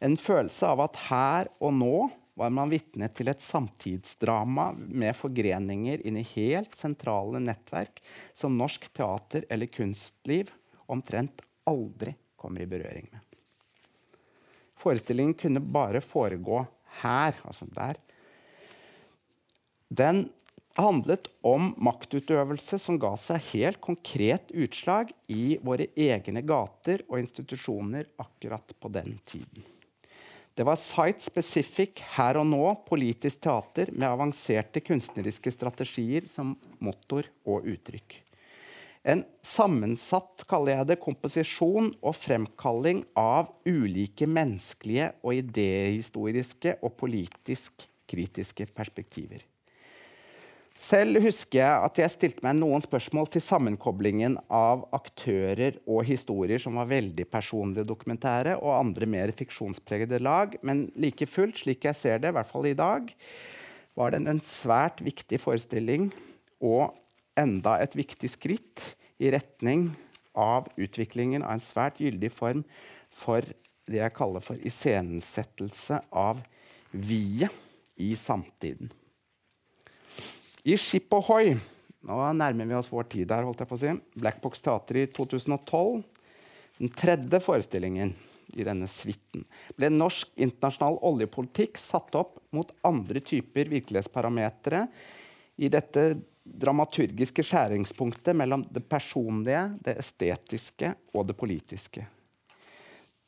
En følelse av at her og nå var man vitne til et samtidsdrama med forgreninger inn i helt sentrale nettverk som norsk teater eller kunstliv omtrent aldri kommer i berøring med. Forestillingen kunne bare foregå her, altså der. Den handlet om maktutøvelse som ga seg helt konkret utslag i våre egne gater og institusjoner akkurat på den tiden. Det var site specific her og nå politisk teater med avanserte kunstneriske strategier som motor og uttrykk. En sammensatt kaller jeg det, komposisjon og fremkalling av ulike menneskelige og idehistoriske og politisk kritiske perspektiver. Selv husker jeg at jeg stilte meg noen spørsmål til sammenkoblingen av aktører og historier som var veldig personlige dokumentäre, og andre mer fiksjonspregede lag. Men like fullt, slik jeg ser det, i hvert fall i dag, var den en svært viktig forestilling og enda et viktig skritt i retning av utviklingen av en svært gyldig form for det jeg kaller for iscenesettelse av viet i samtiden. I Skip Ohoi Nå nærmer vi oss vår tid her, holdt jeg på å si. Blackbox Teater i 2012. Den tredje forestillingen i denne suiten ble norsk internasjonal oljepolitikk satt opp mot andre typer virkelighetsparametere i dette dramaturgiske skjæringspunktet mellom det personlige, det estetiske og det politiske.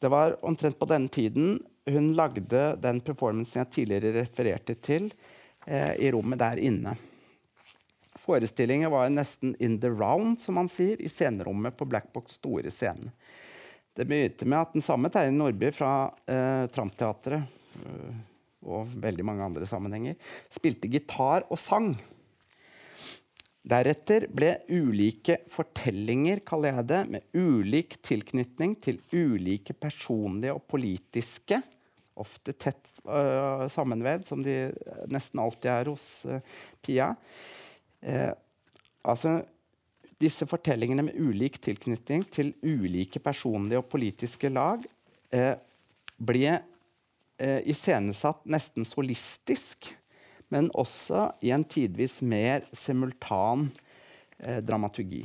Det var omtrent på denne tiden hun lagde den performancen jeg tidligere refererte til, eh, i rommet der inne. Forestillingen var nesten in the round, som man sier, i scenerommet på Blackbox store scene. Det begynte med at den samme Terje Nordby fra eh, Tramteatret øh, og veldig mange andre sammenhenger spilte gitar og sang. Deretter ble ulike fortellinger, kaller jeg det, med ulik tilknytning til ulike personlige og politiske, ofte tett øh, sammenvevd, som de nesten alltid er hos øh, Pia, Eh, altså, disse fortellingene med ulik tilknytning til ulike personlige og politiske lag eh, ble eh, iscenesatt nesten solistisk, men også i en tidvis mer simultan eh, dramaturgi.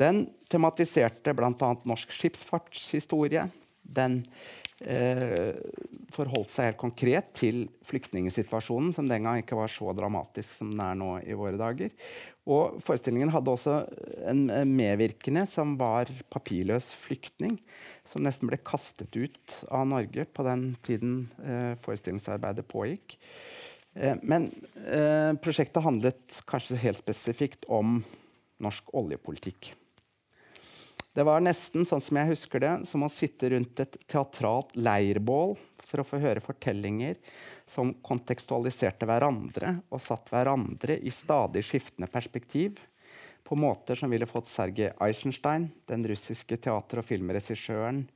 Den tematiserte bl.a. norsk skipsfartshistorie. Den eh, forholdt seg helt konkret til flyktningsituasjonen, som den gang ikke var så dramatisk som den er nå i våre dager. Og forestillingen hadde også en medvirkende som var papirløs flyktning, som nesten ble kastet ut av Norge på den tiden eh, forestillingsarbeidet pågikk. Eh, men eh, prosjektet handlet kanskje helt spesifikt om norsk oljepolitikk. Det var nesten sånn som jeg husker det, som å sitte rundt et teatralt leirbål for å få høre fortellinger som kontekstualiserte hverandre og satt hverandre i stadig skiftende perspektiv på måter som ville fått Sergej Eisenstein, den russiske teater- og filmregissøren,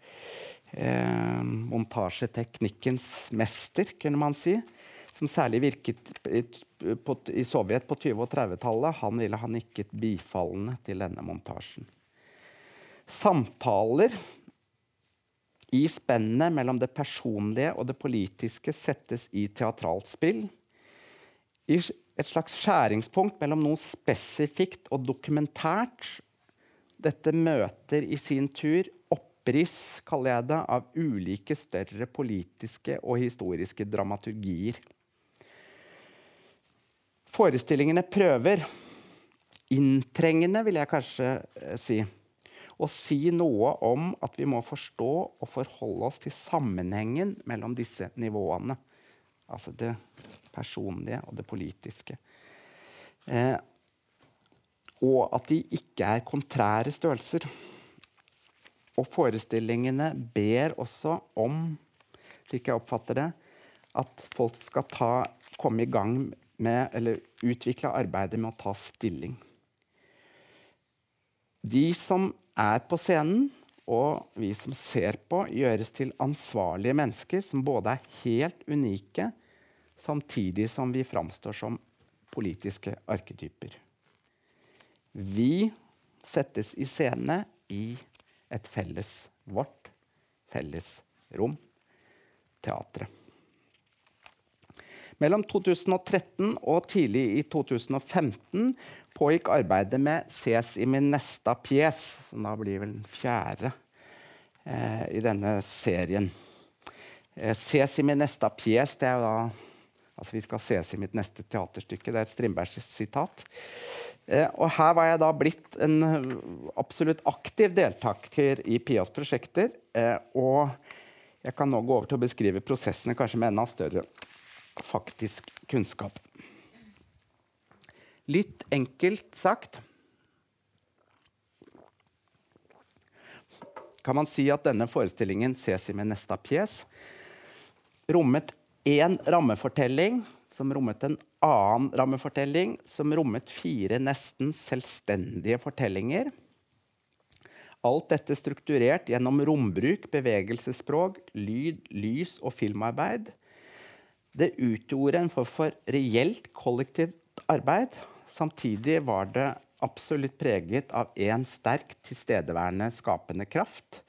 eh, montasjeteknikkens mester, kunne man si, som særlig virket i, på, i Sovjet på 20- og 30-tallet, han ville ha nikket bifallende til denne montasjen samtaler i spennet mellom det personlige og det politiske settes i teatralt spill. I et slags skjæringspunkt mellom noe spesifikt og dokumentært. Dette møter i sin tur oppriss, kaller jeg det, av ulike større politiske og historiske dramaturgier. Forestillingene prøver, inntrengende vil jeg kanskje eh, si, og si noe om at vi må forstå og forholde oss til sammenhengen mellom disse nivåene. Altså det personlige og det politiske. Eh, og at de ikke er kontrære størrelser. Og forestillingene ber også om, slik jeg oppfatter det, at folk skal ta, komme i gang med, eller utvikle arbeidet med å ta stilling. De som er på scenen, og vi som ser på, gjøres til ansvarlige mennesker som både er helt unike, samtidig som vi framstår som politiske arketyper. Vi settes i scene i et felles vårt felles rom teatret. Mellom 2013 og tidlig i 2015 pågikk arbeidet med 'Ses i min neste pjes', som da blir vel den fjerde eh, i denne serien. Eh, 'Ses i min neste pjes' det er jo da Altså, vi skal ses i mitt neste teaterstykke. Det er et Strindberg-sitat. Eh, og her var jeg da blitt en absolutt aktiv deltaker i Pias prosjekter. Eh, og jeg kan nå gå over til å beskrive prosessene kanskje med enda større faktisk kunnskap. Litt enkelt sagt kan man si at denne forestillingen ses i min neste pjes rommet én rammefortelling som rommet en annen rammefortelling, som rommet fire nesten selvstendige fortellinger. Alt dette strukturert gjennom rombruk, bevegelsesspråk, lyd, lys og filmarbeid. Det utgjorde en form for reelt kollektivt arbeid. Samtidig var det absolutt preget av én sterk, tilstedeværende, skapende kraft,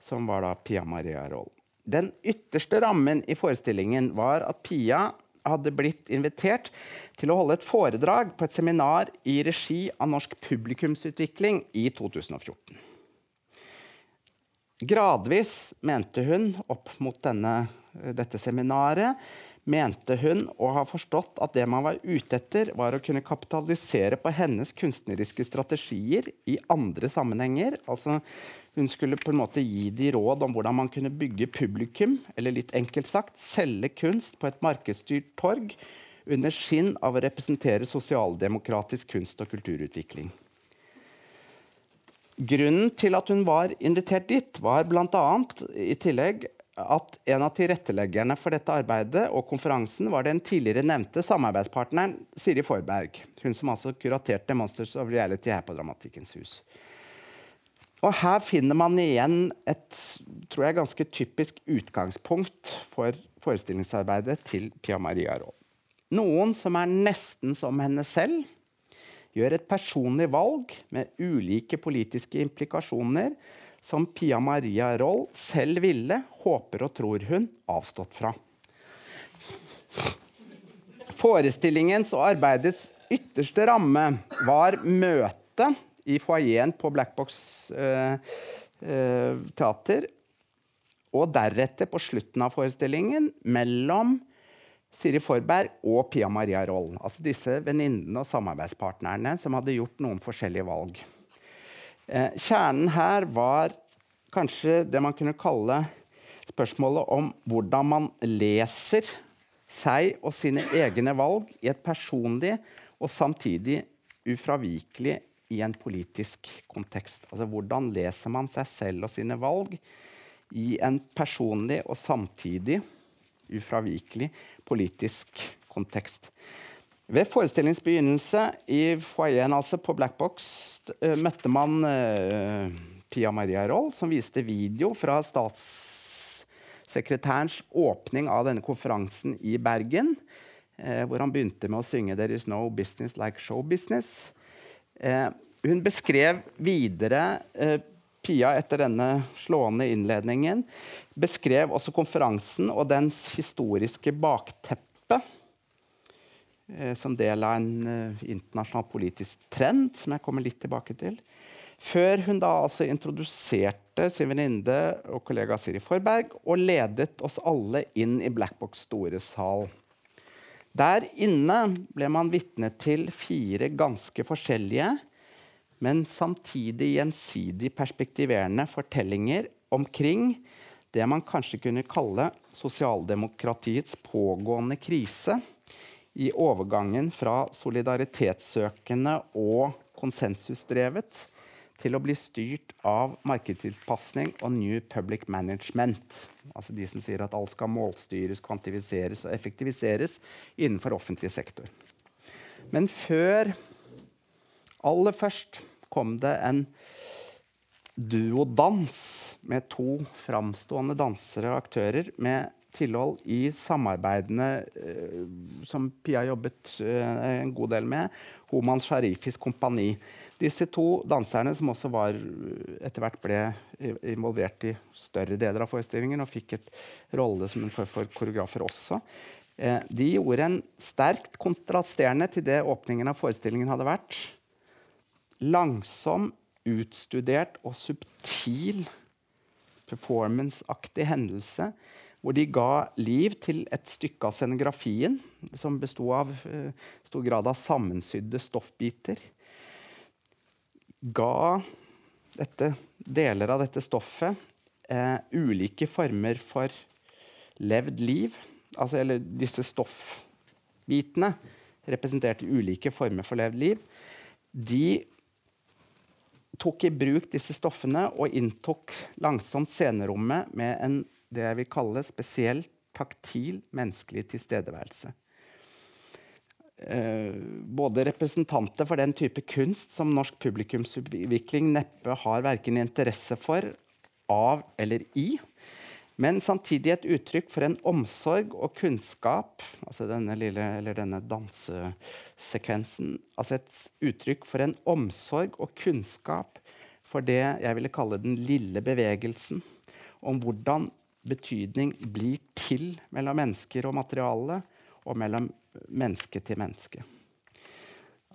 som var da Pia Maria Roll. Den ytterste rammen i forestillingen var at Pia hadde blitt invitert til å holde et foredrag på et seminar i regi av Norsk publikumsutvikling i 2014. Gradvis, mente hun, opp mot denne, dette seminaret, mente hun å ha forstått at det man var ute etter, var å kunne kapitalisere på hennes kunstneriske strategier i andre sammenhenger. Altså, hun skulle på en måte gi de råd om hvordan man kunne bygge publikum, eller litt enkelt sagt selge kunst på et markedsstyrt torg under skinn av å representere sosialdemokratisk kunst- og kulturutvikling. Grunnen til at hun var invitert dit, var bl.a. i tillegg at en av tilretteleggerne for dette arbeidet og konferansen var den tidligere nevnte samarbeidspartneren Siri Forberg. Hun som altså kuraterte Monsters of Reality her på Dramatikkens hus. Og her finner man igjen et tror jeg, ganske typisk utgangspunkt for forestillingsarbeidet til Pia Maria Raa. Noen som er nesten som henne selv, gjør et personlig valg med ulike politiske implikasjoner som Pia Maria Roll selv ville, håper og tror hun, avstått fra. Forestillingens og arbeidets ytterste ramme var møtet i foajeen på Black Box eh, eh, teater. Og deretter, på slutten av forestillingen, mellom Siri Forberg og Pia Maria Roll. Altså disse venninnene og samarbeidspartnerne som hadde gjort noen forskjellige valg. Eh, kjernen her var kanskje det man kunne kalle spørsmålet om hvordan man leser seg og sine egne valg i et personlig og samtidig ufravikelig i en politisk kontekst. Altså Hvordan leser man seg selv og sine valg i en personlig og samtidig ufravikelig politisk kontekst? Ved forestillingens begynnelse i foajeen altså på Black Box uh, møtte man uh, Pia Maria Roll, som viste video fra statssekretærens åpning av denne konferansen i Bergen. Uh, hvor han begynte med å synge 'There is no business like show business'. hun beskrev videre Pia etter denne slående innledningen beskrev også konferansen og dens historiske bakteppe Eh, som del av en uh, internasjonal politisk trend, som jeg kommer litt tilbake til. Før hun da altså introduserte sin venninne og kollega Siri Forberg og ledet oss alle inn i Blackbox store sal. Der inne ble man vitne til fire ganske forskjellige, men samtidig gjensidig perspektiverende fortellinger omkring det man kanskje kunne kalle sosialdemokratiets pågående krise i overgangen fra solidaritetssøkende og konsensusdrevet til å bli styrt av markedstilpasning og New Public Management. Altså de som sier at alt skal målstyres, kvantifiseres og effektiviseres innenfor offentlig sektor. Men før Aller først kom det en duodans med to framstående dansere og aktører med tilhold i samarbeidene eh, som Pia jobbet eh, en god del med, Homan Sharifis kompani. Disse to danserne, som også var, etter hvert ble involvert i større deler av forestillingen og fikk et rolle som en form for koreografer også, eh, de gjorde en sterkt kontrasterende til det åpningen av forestillingen hadde vært. Langsom, utstudert og subtil performanceaktig hendelse hvor de ga liv til et stykke av scenografien som besto av uh, stor grad av sammensydde stoffbiter. Ga dette, deler av dette stoffet uh, ulike former for levd liv. Altså, eller disse stoffbitene representerte ulike former for levd liv. De tok i bruk disse stoffene og inntok langsomt scenerommet med en, det jeg vil kalle spesielt taktil menneskelig tilstedeværelse. Eh, både representanter for den type kunst som norsk publikumsutvikling neppe har verken interesse for, av eller i, men samtidig et uttrykk for en omsorg og kunnskap altså denne, lille, eller denne dansesekvensen. Altså et uttrykk for en omsorg og kunnskap for det jeg ville kalle den lille bevegelsen. Om hvordan betydning blir til mellom mennesker og materiale, og mellom menneske til menneske.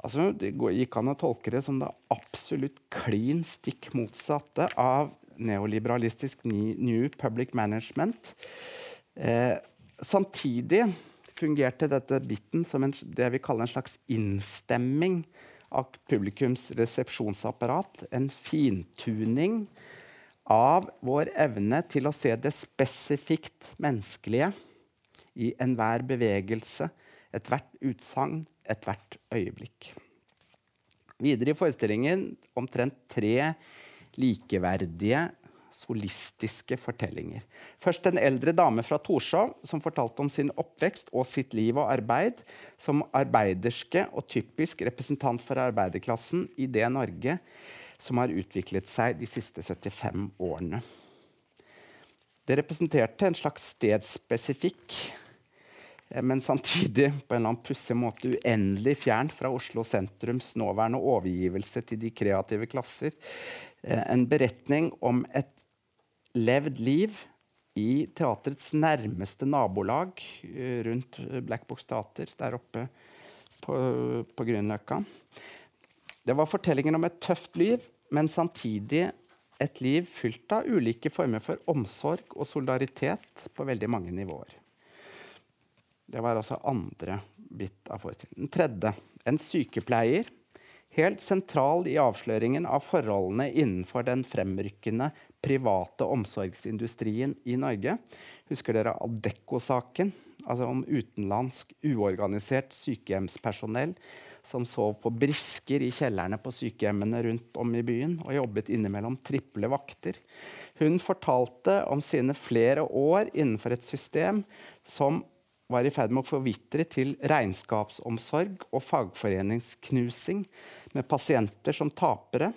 Altså, det gikk an å tolke det som det absolutt klin stikk motsatte av neoliberalistisk New Public Management. Eh, samtidig fungerte dette biten som en, det vi kaller en slags innstemming av publikums resepsjonsapparat. En fintuning av vår evne til å se det spesifikt menneskelige i enhver bevegelse, ethvert utsagn, ethvert øyeblikk. Videre i forestillingen omtrent tre likeverdige, solistiske fortellinger. Først en eldre dame fra Torshov som fortalte om sin oppvekst og sitt liv og arbeid som arbeiderske og typisk representant for arbeiderklassen i det Norge som har utviklet seg de siste 75 årene. Det representerte en slags stedsspesifikk Eh, men samtidig på en eller annen pussig måte uendelig fjern fra Oslo sentrums nåværende overgivelse til de kreative klasser. Eh, en beretning om et levd liv i teaterets nærmeste nabolag eh, rundt Black Box Teater der oppe på, på Grünerløkka. Det var fortellingen om et tøft liv, men samtidig et liv fylt av ulike former for omsorg og solidaritet på veldig mange nivåer. Det var altså andre bit av forestillingen. Den tredje. En sykepleier. Helt sentral i avsløringen av forholdene innenfor den fremrykkende private omsorgsindustrien i Norge. Husker dere Adecco-saken? Altså om utenlandsk, uorganisert sykehjemspersonell som sov på brisker i kjellerne på sykehjemmene rundt om i byen og jobbet innimellom triple vakter. Hun fortalte om sine flere år innenfor et system som var i ferd med å forvitre til regnskapsomsorg og fagforeningsknusing med pasienter som tapere.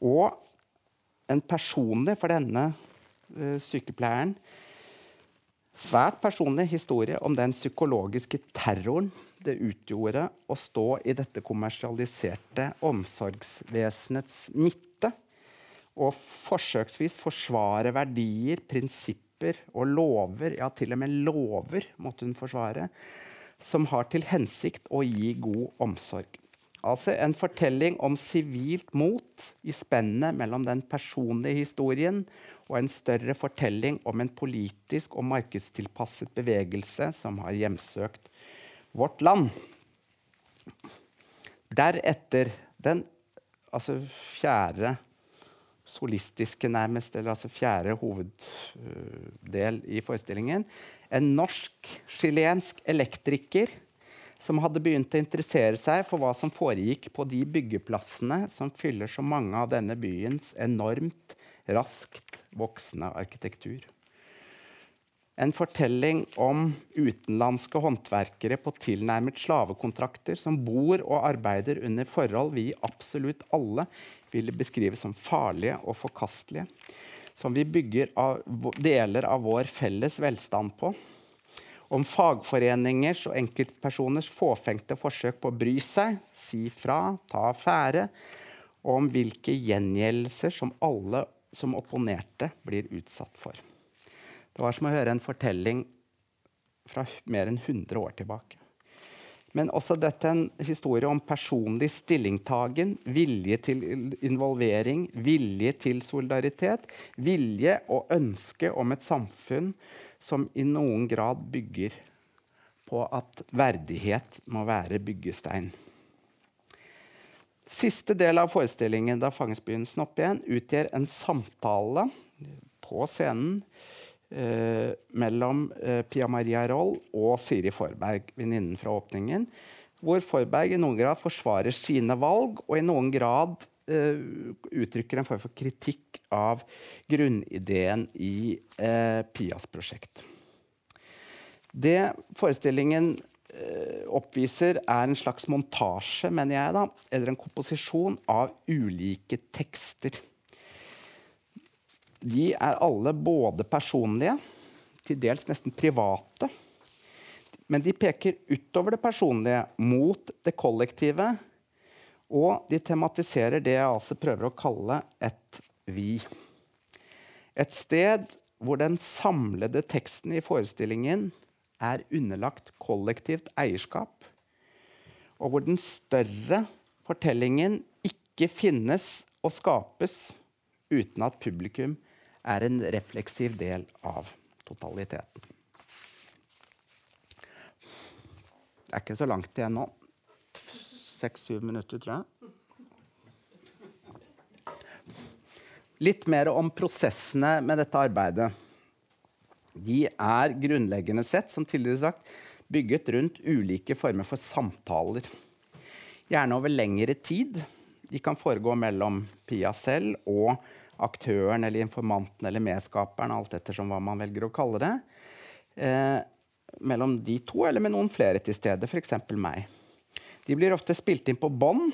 Og en personlig for denne uh, sykepleieren svært personlig historie om den psykologiske terroren det utgjorde å stå i dette kommersialiserte omsorgsvesenets midte og forsøksvis forsvare verdier, prinsipper og lover, ja, til og med lover, måtte hun forsvare, som har til hensikt å gi god omsorg. Altså en fortelling om sivilt mot i spennet mellom den personlige historien og en større fortelling om en politisk og markedstilpasset bevegelse som har hjemsøkt vårt land. Deretter den altså fjerde solistiske, nærmest, eller altså fjerde hoveddel i forestillingen. En norsk-chilensk elektriker som hadde begynt å interessere seg for hva som foregikk på de byggeplassene som fyller så mange av denne byens enormt raskt voksende arkitektur. En fortelling om utenlandske håndverkere på tilnærmet slavekontrakter som bor og arbeider under forhold vi absolutt alle ville beskrive som farlige og forkastelige. som vi bygger av, deler av vår felles velstand på. Om fagforeningers og enkeltpersoners fåfengte forsøk på å bry seg, si fra, ta affære. Og om hvilke gjengjeldelser som alle som opponerte, blir utsatt for. Det var som å høre en fortelling fra mer enn 100 år tilbake. Men også dette er en historie om personlig stillingtagen, vilje til involvering, vilje til solidaritet, vilje og ønske om et samfunn som i noen grad bygger på at verdighet må være byggestein. Siste del av forestillingen da fanges begynnelsen opp igjen, utgjør en samtale på scenen mellom eh, Pia Maria Roll og Siri Forberg, venninnen fra åpningen. Hvor Forberg i noen grad forsvarer sine valg, og i noen grad eh, uttrykker en form for kritikk av grunnideen i eh, Pias prosjekt. Det forestillingen eh, oppviser, er en slags montasje, mener jeg, da, eller en komposisjon av ulike tekster. De er alle både personlige, til dels nesten private. Men de peker utover det personlige, mot det kollektive. Og de tematiserer det jeg altså prøver å kalle et vi. Et sted hvor den samlede teksten i forestillingen er underlagt kollektivt eierskap, og hvor den større fortellingen ikke finnes og skapes uten at publikum er en refleksiv del av totaliteten. Det er ikke så langt igjen nå. Seks-syv minutter, tror jeg. Litt mer om prosessene med dette arbeidet. De er grunnleggende sett, som tidligere sagt, bygget rundt ulike former for samtaler. Gjerne over lengre tid. De kan foregå mellom Pia selv og aktøren eller informanten eller medskaperen, alt ettersom hva man velger å kalle det. Eh, mellom de to, eller med noen flere til stede, f.eks. meg. De blir ofte spilt inn på bånd,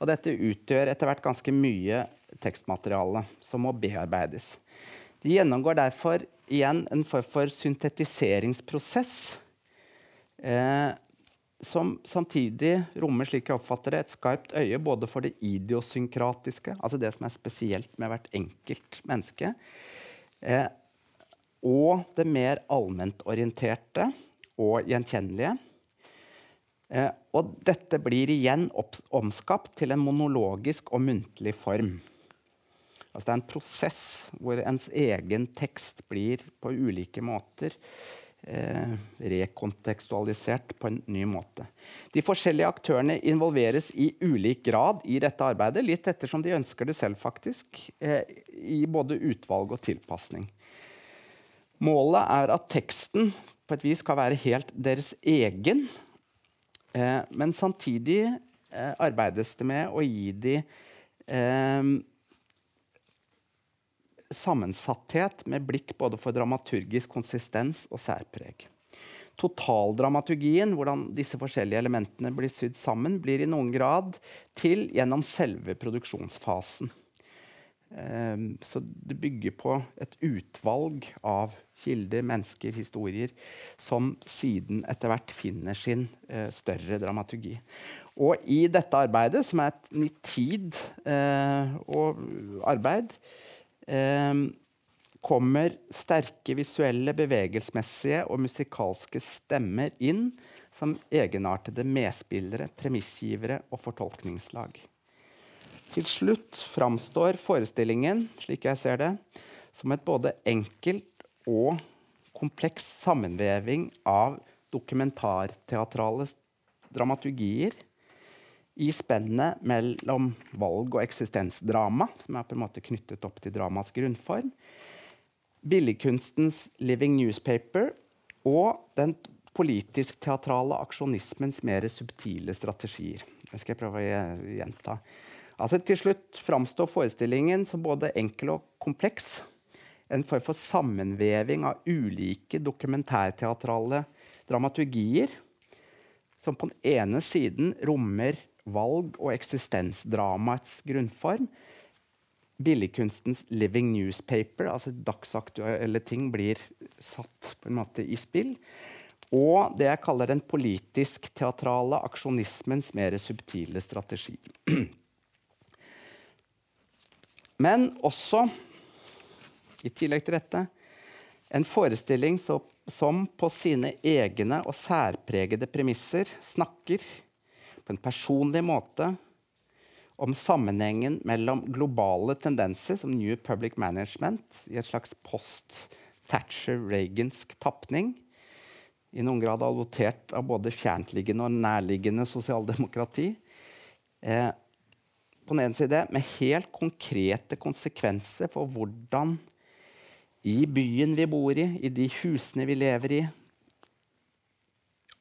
og dette utgjør etter hvert ganske mye tekstmateriale som må bearbeides. De gjennomgår derfor igjen en form for syntetiseringsprosess. Eh, som samtidig rommer slik jeg oppfatter det, et skarpt øye både for det idiosynkratiske, altså det som er spesielt med hvert enkelt menneske, eh, og det mer allmentorienterte og gjenkjennelige. Eh, og dette blir igjen omskapt til en monologisk og muntlig form. Altså det er en prosess hvor ens egen tekst blir på ulike måter eh, rekontekstualisert på en ny måte. De forskjellige aktørene involveres i ulik grad i dette arbeidet, litt ettersom de ønsker det selv, faktisk, eh, i både utvalg og tilpasning. Målet er at teksten på et vis skal være helt deres egen, eh, men samtidig eh, arbeides det med å gi de eh, sammensatthet med blikk både for dramaturgisk konsistens og særpreg. Totaldramaturgien, hvordan disse forskjellige elementene blir sydd sammen, blir i noen grad til gjennom selve produksjonsfasen. Ehm, så det bygger på et utvalg av kilder, mennesker, historier, som siden etter hvert finner sin eh, større dramaturgi. Og i dette arbeidet, som er et nitid eh, og arbeid, kommer sterke visuelle, bevegelsesmessige og musikalske stemmer inn som egenartede medspillere, premissgivere og fortolkningslag. Til slutt framstår forestillingen, slik jeg ser det, som et både enkelt og kompleks sammenveving av dokumentarteatrale dramaturgier i spennet mellom valg- og eksistensdrama, som er på en måte knyttet opp til dramas grunnform, billedkunstens 'living newspaper' og den politisk-teatrale aksjonismens mer subtile strategier. Det skal jeg prøve å gjenta. Altså, til slutt framstår forestillingen som både enkel og kompleks. En form for sammenveving av ulike dokumentærteatrale dramaturgier, som på den ene siden rommer valg og eksistensdramaets grunnform, billigkunstens 'living newspaper', altså dagsaktuelle ting, blir satt på en måte i spill. Og det jeg kaller den politisk-teatrale aksjonismens mer subtile strategi. Men også, i tillegg til dette, en forestilling som på sine egne og særpregede premisser snakker på en personlig måte om sammenhengen mellom globale tendenser som New Public Management i et slags post-Thatcher-Reagansk tapning, i noen grad alvotert av både fjerntliggende og nærliggende sosialdemokrati. Eh, på den ene side med helt konkrete konsekvenser for hvordan i byen vi bor i, i de husene vi lever i,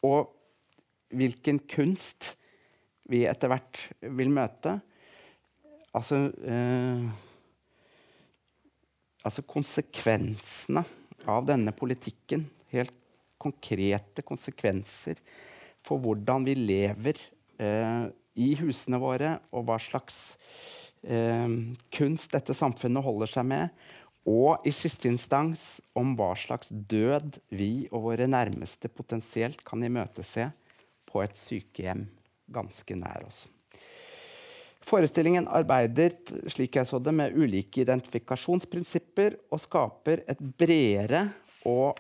og hvilken kunst vi etter hvert vil møte. Altså, eh, altså konsekvensene av denne politikken. Helt konkrete konsekvenser for hvordan vi lever eh, i husene våre, og hva slags eh, kunst dette samfunnet holder seg med. Og i siste instans om hva slags død vi og våre nærmeste potensielt kan imøtese på et sykehjem ganske nær oss. Forestillingen arbeider slik jeg så det, med ulike identifikasjonsprinsipper og skaper et bredere og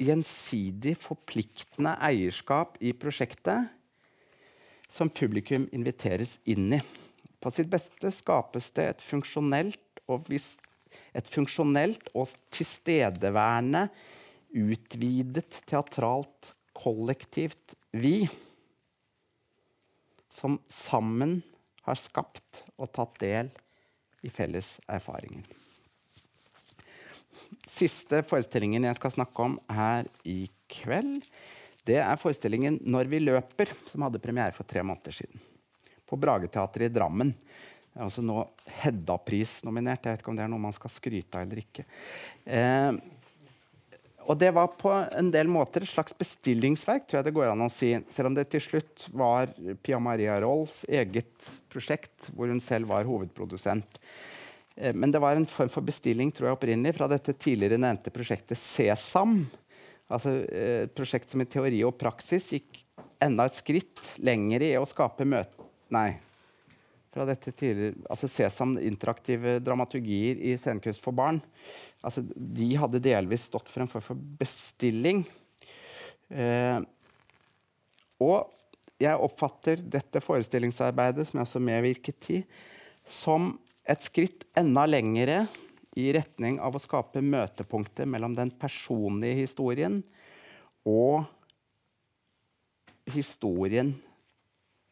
gjensidig forpliktende eierskap i prosjektet som publikum inviteres inn i. På sitt beste skapes det et funksjonelt og, et funksjonelt og tilstedeværende, utvidet teatralt kollektivt vi som sammen har skapt og tatt del i felles erfaringer. Siste forestillingen jeg skal snakke om her i kveld, det er forestillingen 'Når vi løper', som hadde premiere for tre måneder siden. På Brageteatret i Drammen. Det er altså nå Hedda-pris-nominert. Jeg vet ikke om det er noe man skal skryte av eller ikke. Eh, og det var på en del måter et slags bestillingsverk, tror jeg det går an å si. Selv om det til slutt var Pia Maria Rolls eget prosjekt, hvor hun selv var hovedprodusent. Eh, men det var en form for bestilling tror jeg opprinnelig fra dette tidligere nevnte prosjektet Sesam. Altså eh, et prosjekt som i teori og praksis gikk enda et skritt lenger i å skape møte... Nei. Fra dette tidligere, altså Sesam, interaktive dramaturgier i scenekunst for barn. Altså, de hadde delvis stått for en form for bestilling. Eh, og jeg oppfatter dette forestillingsarbeidet som jeg også medvirket i, som et skritt enda lengre i retning av å skape møtepunkter mellom den personlige historien og historien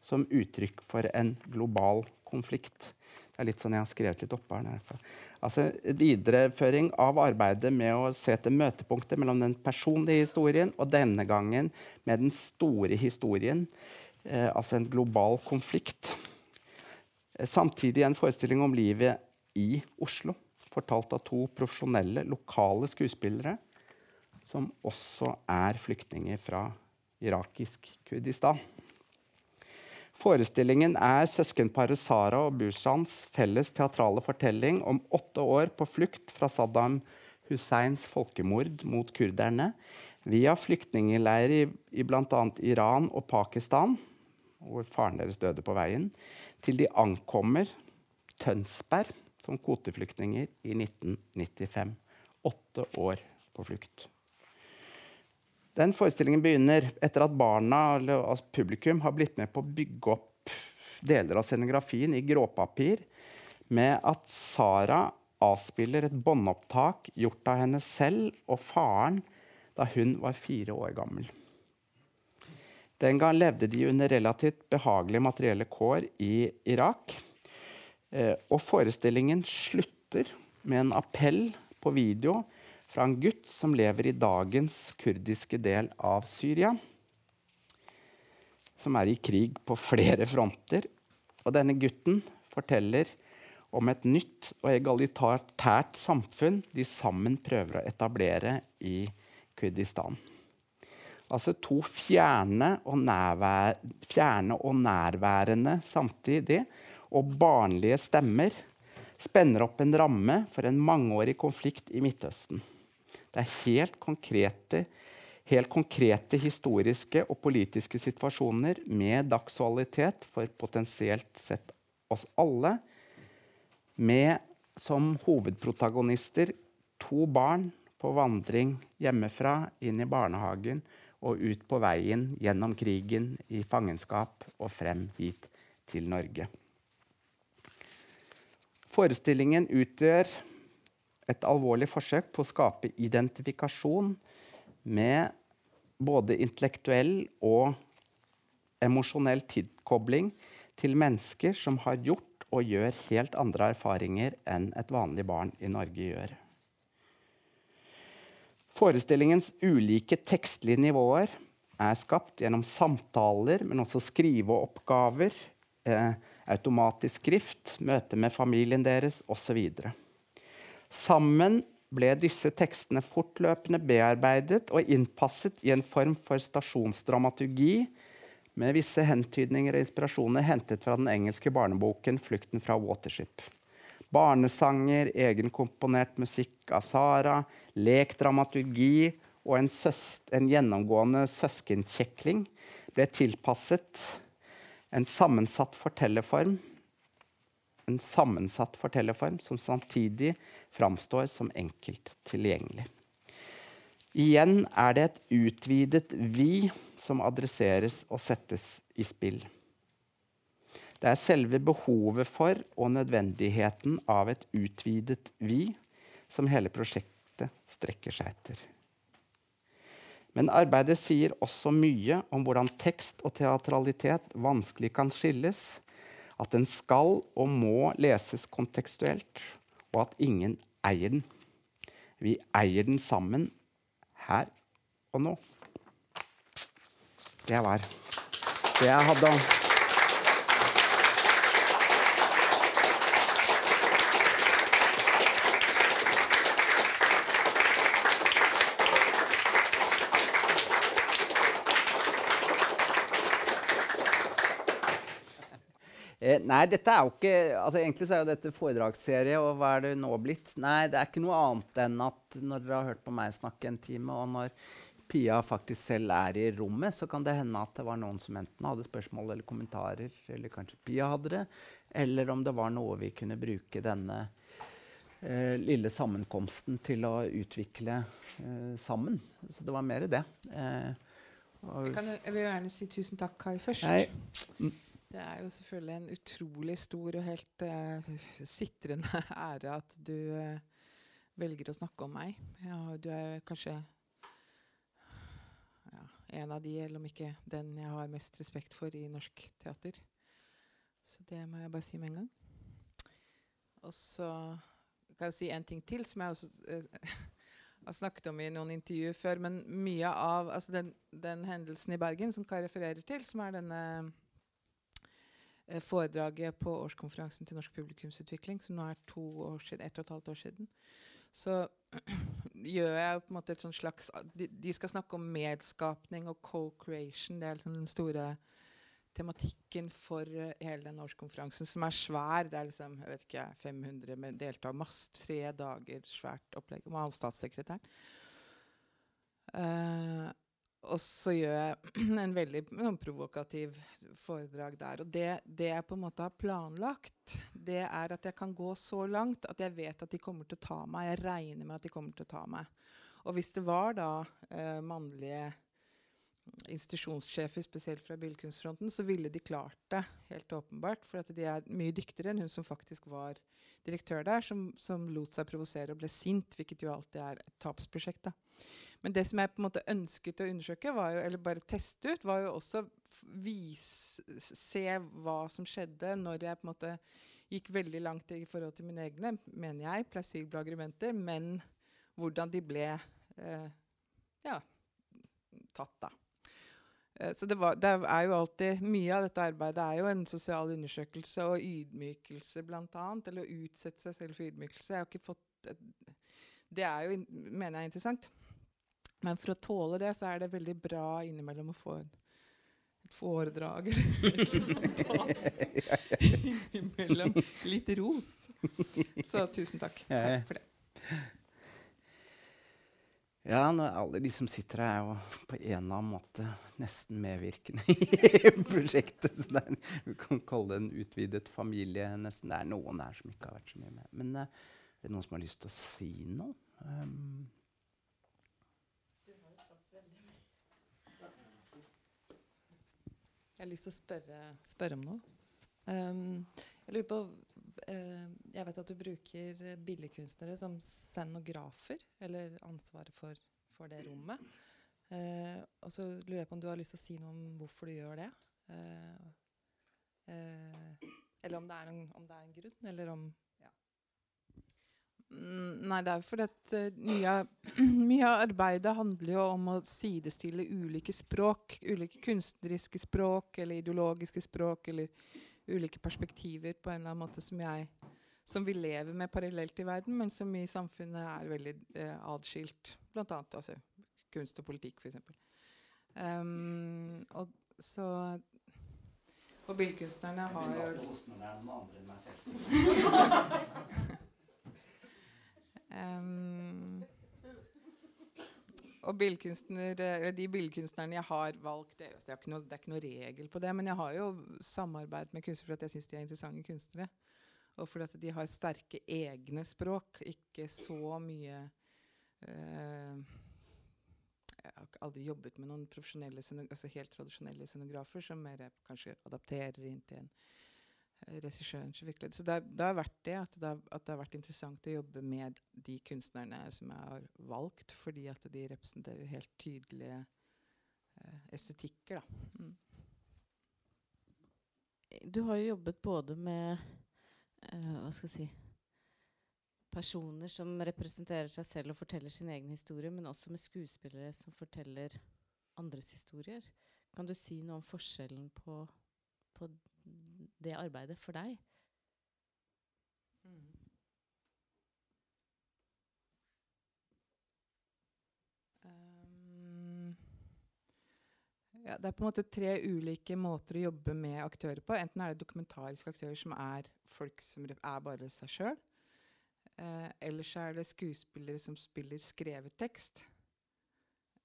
som uttrykk for en global konflikt. Det er litt sånn jeg har skrevet litt oppå her. Altså, videreføring av arbeidet med å se til møtepunkter mellom den personlige historien og denne gangen med den store historien, eh, altså en global konflikt. Samtidig en forestilling om livet i Oslo, fortalt av to profesjonelle, lokale skuespillere som også er flyktninger fra irakisk Kurdistan. Forestillingen er søskenparet Sara og Bushans felles teatrale fortelling om åtte år på flukt fra Saddam Husseins folkemord mot kurderne via flyktningleirer i, i bl.a. Iran og Pakistan, hvor faren deres døde på veien, til de ankommer Tønsberg som kvoteflyktninger i 1995. Åtte år på flukt. Den forestillingen begynner etter at barna eller altså publikum har blitt med på å bygge opp deler av scenografien i gråpapir, med at Sara avspiller et båndopptak gjort av henne selv og faren da hun var fire år gammel. Den gang levde de under relativt behagelige materielle kår i Irak. Eh, og forestillingen slutter med en appell på video fra en gutt som lever i dagens kurdiske del av Syria. Som er i krig på flere fronter. Og denne gutten forteller om et nytt og egalitært samfunn de sammen prøver å etablere i Kurdistan. Altså to fjerne og, nærvær, fjerne og nærværende samtidig, og barnlige stemmer spenner opp en ramme for en mangeårig konflikt i Midtøsten. Det er helt konkrete, helt konkrete historiske og politiske situasjoner med dagsvalitet for potensielt sett oss alle, med som hovedprotagonister to barn på vandring hjemmefra, inn i barnehagen og ut på veien gjennom krigen, i fangenskap og frem hit til Norge. Forestillingen utgjør et alvorlig forsøk på å skape identifikasjon med både intellektuell og emosjonell tilkobling til mennesker som har gjort og gjør helt andre erfaringer enn et vanlig barn i Norge gjør. Forestillingens ulike tekstlige nivåer er skapt gjennom samtaler, men også skriveoppgaver, eh, automatisk skrift, møte med familien deres osv. Sammen ble disse tekstene fortløpende bearbeidet og innpasset i en form for stasjonsdramaturgi med visse hentydninger og inspirasjoner hentet fra den engelske barneboken 'Flukten fra Watership'. Barnesanger, egenkomponert musikk av Sara, lekdramaturgi og en, en gjennomgående søskenkjekling ble tilpasset en sammensatt fortellerform en sammensatt fortellerform som samtidig framstår som enkelt tilgjengelig. Igjen er det et utvidet vi som adresseres og settes i spill. Det er selve behovet for og nødvendigheten av et utvidet vi som hele prosjektet strekker seg etter. Men arbeidet sier også mye om hvordan tekst og teatralitet vanskelig kan skilles, at den skal og må leses kontekstuelt, og at ingen eier den. Vi eier den sammen her og nå. Det var det jeg hadde Eh, nei, dette er jo ikke altså Egentlig så er jo dette foredragsserie, og hva er det nå blitt? Nei, det er ikke noe annet enn at når dere har hørt på meg snakke en time, og når Pia faktisk selv er i rommet, så kan det hende at det var noen som enten hadde spørsmål eller kommentarer, eller kanskje Pia hadde det, eller om det var noe vi kunne bruke denne eh, lille sammenkomsten til å utvikle eh, sammen. Så det var mer det. Eh, jeg, kan, jeg, vil gjerne si tusen takk, Kai, først. Nei. Det er jo selvfølgelig en utrolig stor og helt uh, sitrende ære at du uh, velger å snakke om meg. Ja, du er kanskje ja, en av de, eller om ikke den jeg har mest respekt for i norsk teater. Så det må jeg bare si med en gang. Og så kan jeg si en ting til som jeg også uh, har snakket om i noen intervjuer før. Men mye av altså den, den hendelsen i Bergen som Kai refererer til, som er denne foredraget på årskonferansen til Norsk publikumsutvikling, som nå er to år siden, ett og et halvt år siden, så gjør jeg på en måte et sånt slags de, de, skal snakke om medskapning og co-creation. Det er liksom den store tematikken for uh, hele den årskonferansen, som er svær. Det er liksom jeg vet ikke, 500 med deltar, Masse tre dager svært opplegg. Og han statssekretæren. Uh, og så gjør jeg en veldig provokativ foredrag der. Og det, det, jeg på en måte har planlagt, det er at jeg kan gå så langt at jeg vet at de kommer til å ta meg. Jeg regner med at de kommer til å ta meg. Og hvis det var da eh, mannlige institusjonssjefer, spesielt fra billedkunstfronten, så ville de klart det. helt åpenbart, For de er mye dyktigere enn hun som faktisk var direktør der, som, som lot seg provosere og ble sint, hvilket jo alltid er et tapsprosjekt. da. Men det som jeg på en måte ønsket å undersøke, jo, eller bare teste ut, var jo også vise, se hva som skjedde når jeg på en måte gikk veldig langt i forhold til mine egne, mener jeg, plausible argumenter, men hvordan de ble eh, ja, tatt, da. Eh, så det, var, det, er jo alltid Mye av dette arbeidet er jo en sosial undersøkelse og ydmykelse, bl.a. Eller å utsette seg selv for ydmykelse. Jeg har ikke fått Det er jo, mener jeg, interessant. Men for å tåle det, så er det veldig bra innimellom å få en, et foredrag eller innimellom litt ros. Så tusen takk. Takk for det. Ja, nå, er alle de som sitter her, er jo på en eller annen måte nesten medvirkende i prosjektet. Så det er, vi kan kalle det en utvidet familie. nesten. Det er noen her som ikke har vært så mye med. Men uh, er det noen som har lyst til å si noe? Um, Jeg har lyst til å spørre, spørre om noe. Um, jeg lurer på eh, Jeg vet at du bruker billedkunstnere som scenografer, eller ansvaret for, for det rommet. Eh, og så lurer jeg på om du har lyst til å si noe om hvorfor du gjør det. Eh, eh, eller om det, noen, om det er en grunn, eller om ja. Mm, Nei, det er fordi at eh, mye, mye av arbeidet handler jo om å sidestille ulike språk. Ulike kunstneriske språk eller ideologiske språk eller ulike perspektiver på en eller annen måte som jeg som vi lever med parallelt i verden, men som i samfunnet er veldig eh, atskilt. Blant annet altså, kunst og politikk, f.eks. Um, og så Og billedkunstnerne har jo Ehm, og de billedkunstnerne jeg har valgt det, jeg ikke noe, det er ikke noe regel på det, men jeg har jo samarbeid med kunstnere fordi jeg syns de er interessante kunstnere. Og fordi de har sterke egne språk, ikke så mye eh, Jeg har aldri jobbet med noen profesjonelle, altså helt tradisjonelle scenografer som mer kanskje adapterer inn til en eh, så virkelig. Så det, det har vært det at, det at det har vært interessant å jobbe med de kunstnerne som jeg har valgt, fordi at de representerer helt tydelige eh, estetikker. Da. Mm. Du har jo jobbet både med eh, hva skal jeg si personer som representerer seg selv og forteller sin egen historie, men også med skuespillere som forteller andres historier. Kan du si noe om forskjellen på, på det arbeidet for deg? Um, ja, det er på en måte tre ulike måter å jobbe med aktører på. Enten er det dokumentariske aktører som er folk som er bare seg sjøl. Eh, eller så er det skuespillere som spiller skrevet tekst.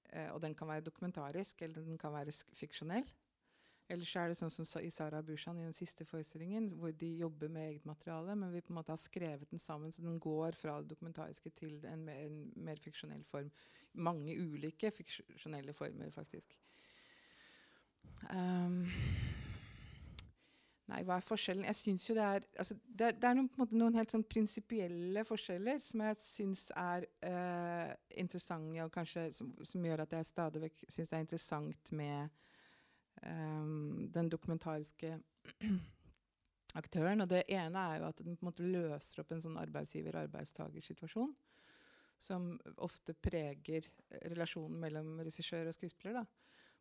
Eh, og den kan være dokumentarisk, eller den kan være fiksjonell. Eller så er det sånn som i Sara Bushan i den siste forestillingen, hvor de jobber med eget materiale, men vi på en måte har skrevet den sammen, så den går fra det dokumentariske til en mer, en mer fiksjonell form. Mange ulike fiksjonelle former, faktisk. Um, nei, hva er forskjellen? Jeg syns jo det er altså, Det, det er noen, måte, noen helt sånn prinsipielle forskjeller som jeg syns er uh, interessante, og kanskje som, som gjør at jeg stadig vekk syns det er interessant med um, den dokumentariske aktøren. Og det ene er jo at den på en måte løser opp en sånn arbeidsgiver-arbeidstagersituasjon som ofte preger eh, relasjonen mellom regissør og skuespiller. da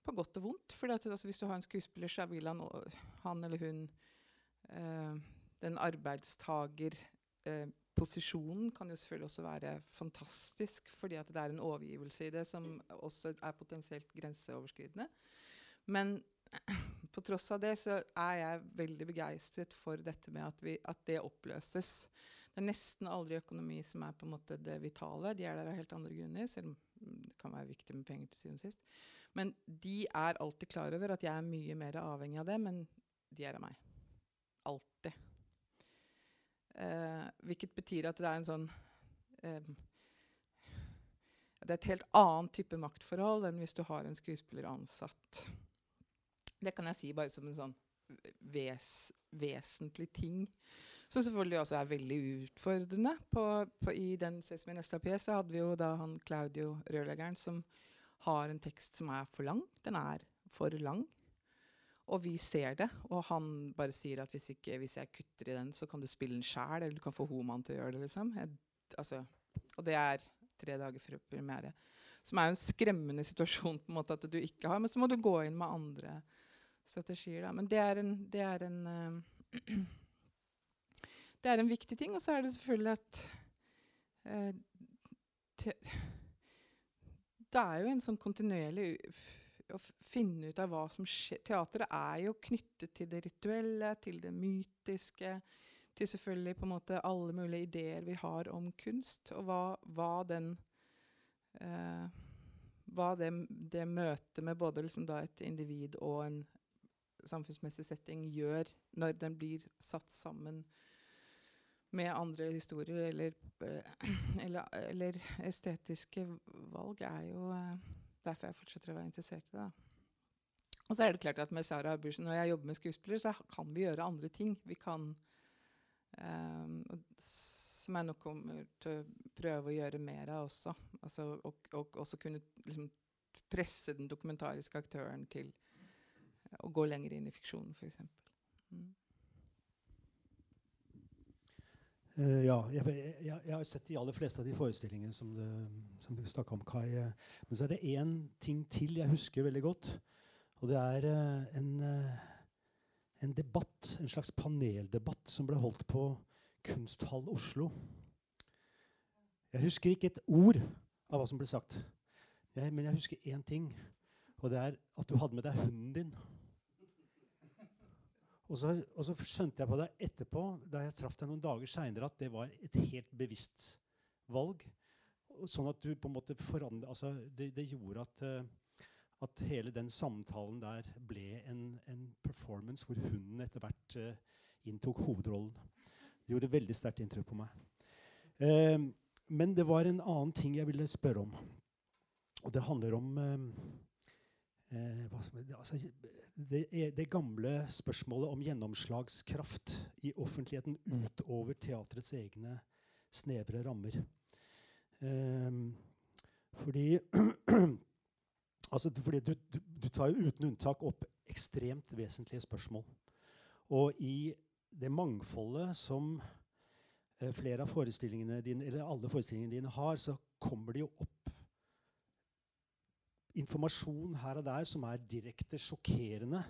på godt og vondt. For altså, hvis du har en skuespiller, så vil han, han eller hun eh, Den arbeidstagerposisjonen kan jo selvfølgelig også være fantastisk, fordi det er en overgivelse i det som også er potensielt grenseoverskridende. Men på tross av det så er jeg veldig begeistret for dette med at, vi, at det oppløses. Det er nesten aldri økonomi som er på en måte det vitale. De er der av helt andre grunner, selv om det kan være viktig med penger til syvende og sist. Men de er alltid klar over at jeg er mye mer avhengig av det, men de er av meg. Alltid. Eh, hvilket betyr at det er en sånn eh, Det er et helt annet type maktforhold enn hvis du har en skuespiller ansatt. Det kan jeg si bare som en sånn ves, vesentlig ting. Som selvfølgelig også er veldig utfordrende. På, på, I den Sesame Nesta-P så hadde vi jo da han Claudio rørleggeren som har en tekst som er for lang. Den er for lang. Og vi ser det, og han bare sier at hvis, ikke, hvis jeg kutter i den, så kan du spille den sjæl, eller du kan få Homan til å gjøre det. liksom. Jeg, altså, og det er tre dager før premiere. Som er jo en skremmende situasjon på en måte at du ikke har. Men så må du gå inn med andre strategier. Da. Men det er en, det er en uh, Det er en viktig ting. Og så er det selvfølgelig at eh, Det er jo en sånn kontinuerlig å finne ut av hva som skjer. Teateret er jo knyttet til det rituelle, til det mytiske, til selvfølgelig på en måte alle mulige ideer vi har om kunst, og hva, hva den eh, Hva det, det møtet med både liksom et individ og en samfunnsmessig setting gjør når den blir satt sammen med andre historier eller, eh, eller, eller estetiske valg, er jo eh, derfor jeg fortsetter å være interessert i det. Og så er det klart at med Sara Bursen, Når jeg jobber med skuespiller, så kan vi gjøre andre ting. Vi kan um, Som jeg nok kommer til å prøve å gjøre mer av også. Altså, og, og også kunne liksom, presse den dokumentariske aktøren til å gå lenger inn i fiksjonen, f.eks. Mm. Uh, ja, jeg, jeg, jeg, har sett de aller fleste av de forestillingene som du, som du snakka om, Kai. Men så er det én ting til jeg husker veldig godt. Og det er uh, en, uh, en, debatt, en slags paneldebatt, som ble holdt på Kunsthall Oslo. Jeg husker ikke et ord av hva som ble sagt. Jeg, men jeg husker én ting, og det er at du hadde med deg hunden din. Og så, og så, skjønte jeg på det etterpå, da jeg traff deg noen dager seinere, at det var et helt bevisst valg. Sånn at du på en måte forandret altså det, det, gjorde at, uh, at, hele den samtalen der ble en, en performance hvor hunden etter hvert uh, inntok hovedrollen. Det gjorde veldig sterkt inntrykk på meg. Uh, men det var en annen ting jeg ville spørre om. Og det handler om Eh, det, det, gamle spørsmålet om gjennomslagskraft i offentligheten utover teatrets egne snevre rammer. Eh, fordi altså, fordi du, du, du, tar jo uten unntak opp ekstremt vesentlige spørsmål. Og i det mangfoldet som eh, flere av forestillingene dine, eller alle forestillingene dine har, så kommer det jo opp informasjon her og der som er direkte sjokkerende.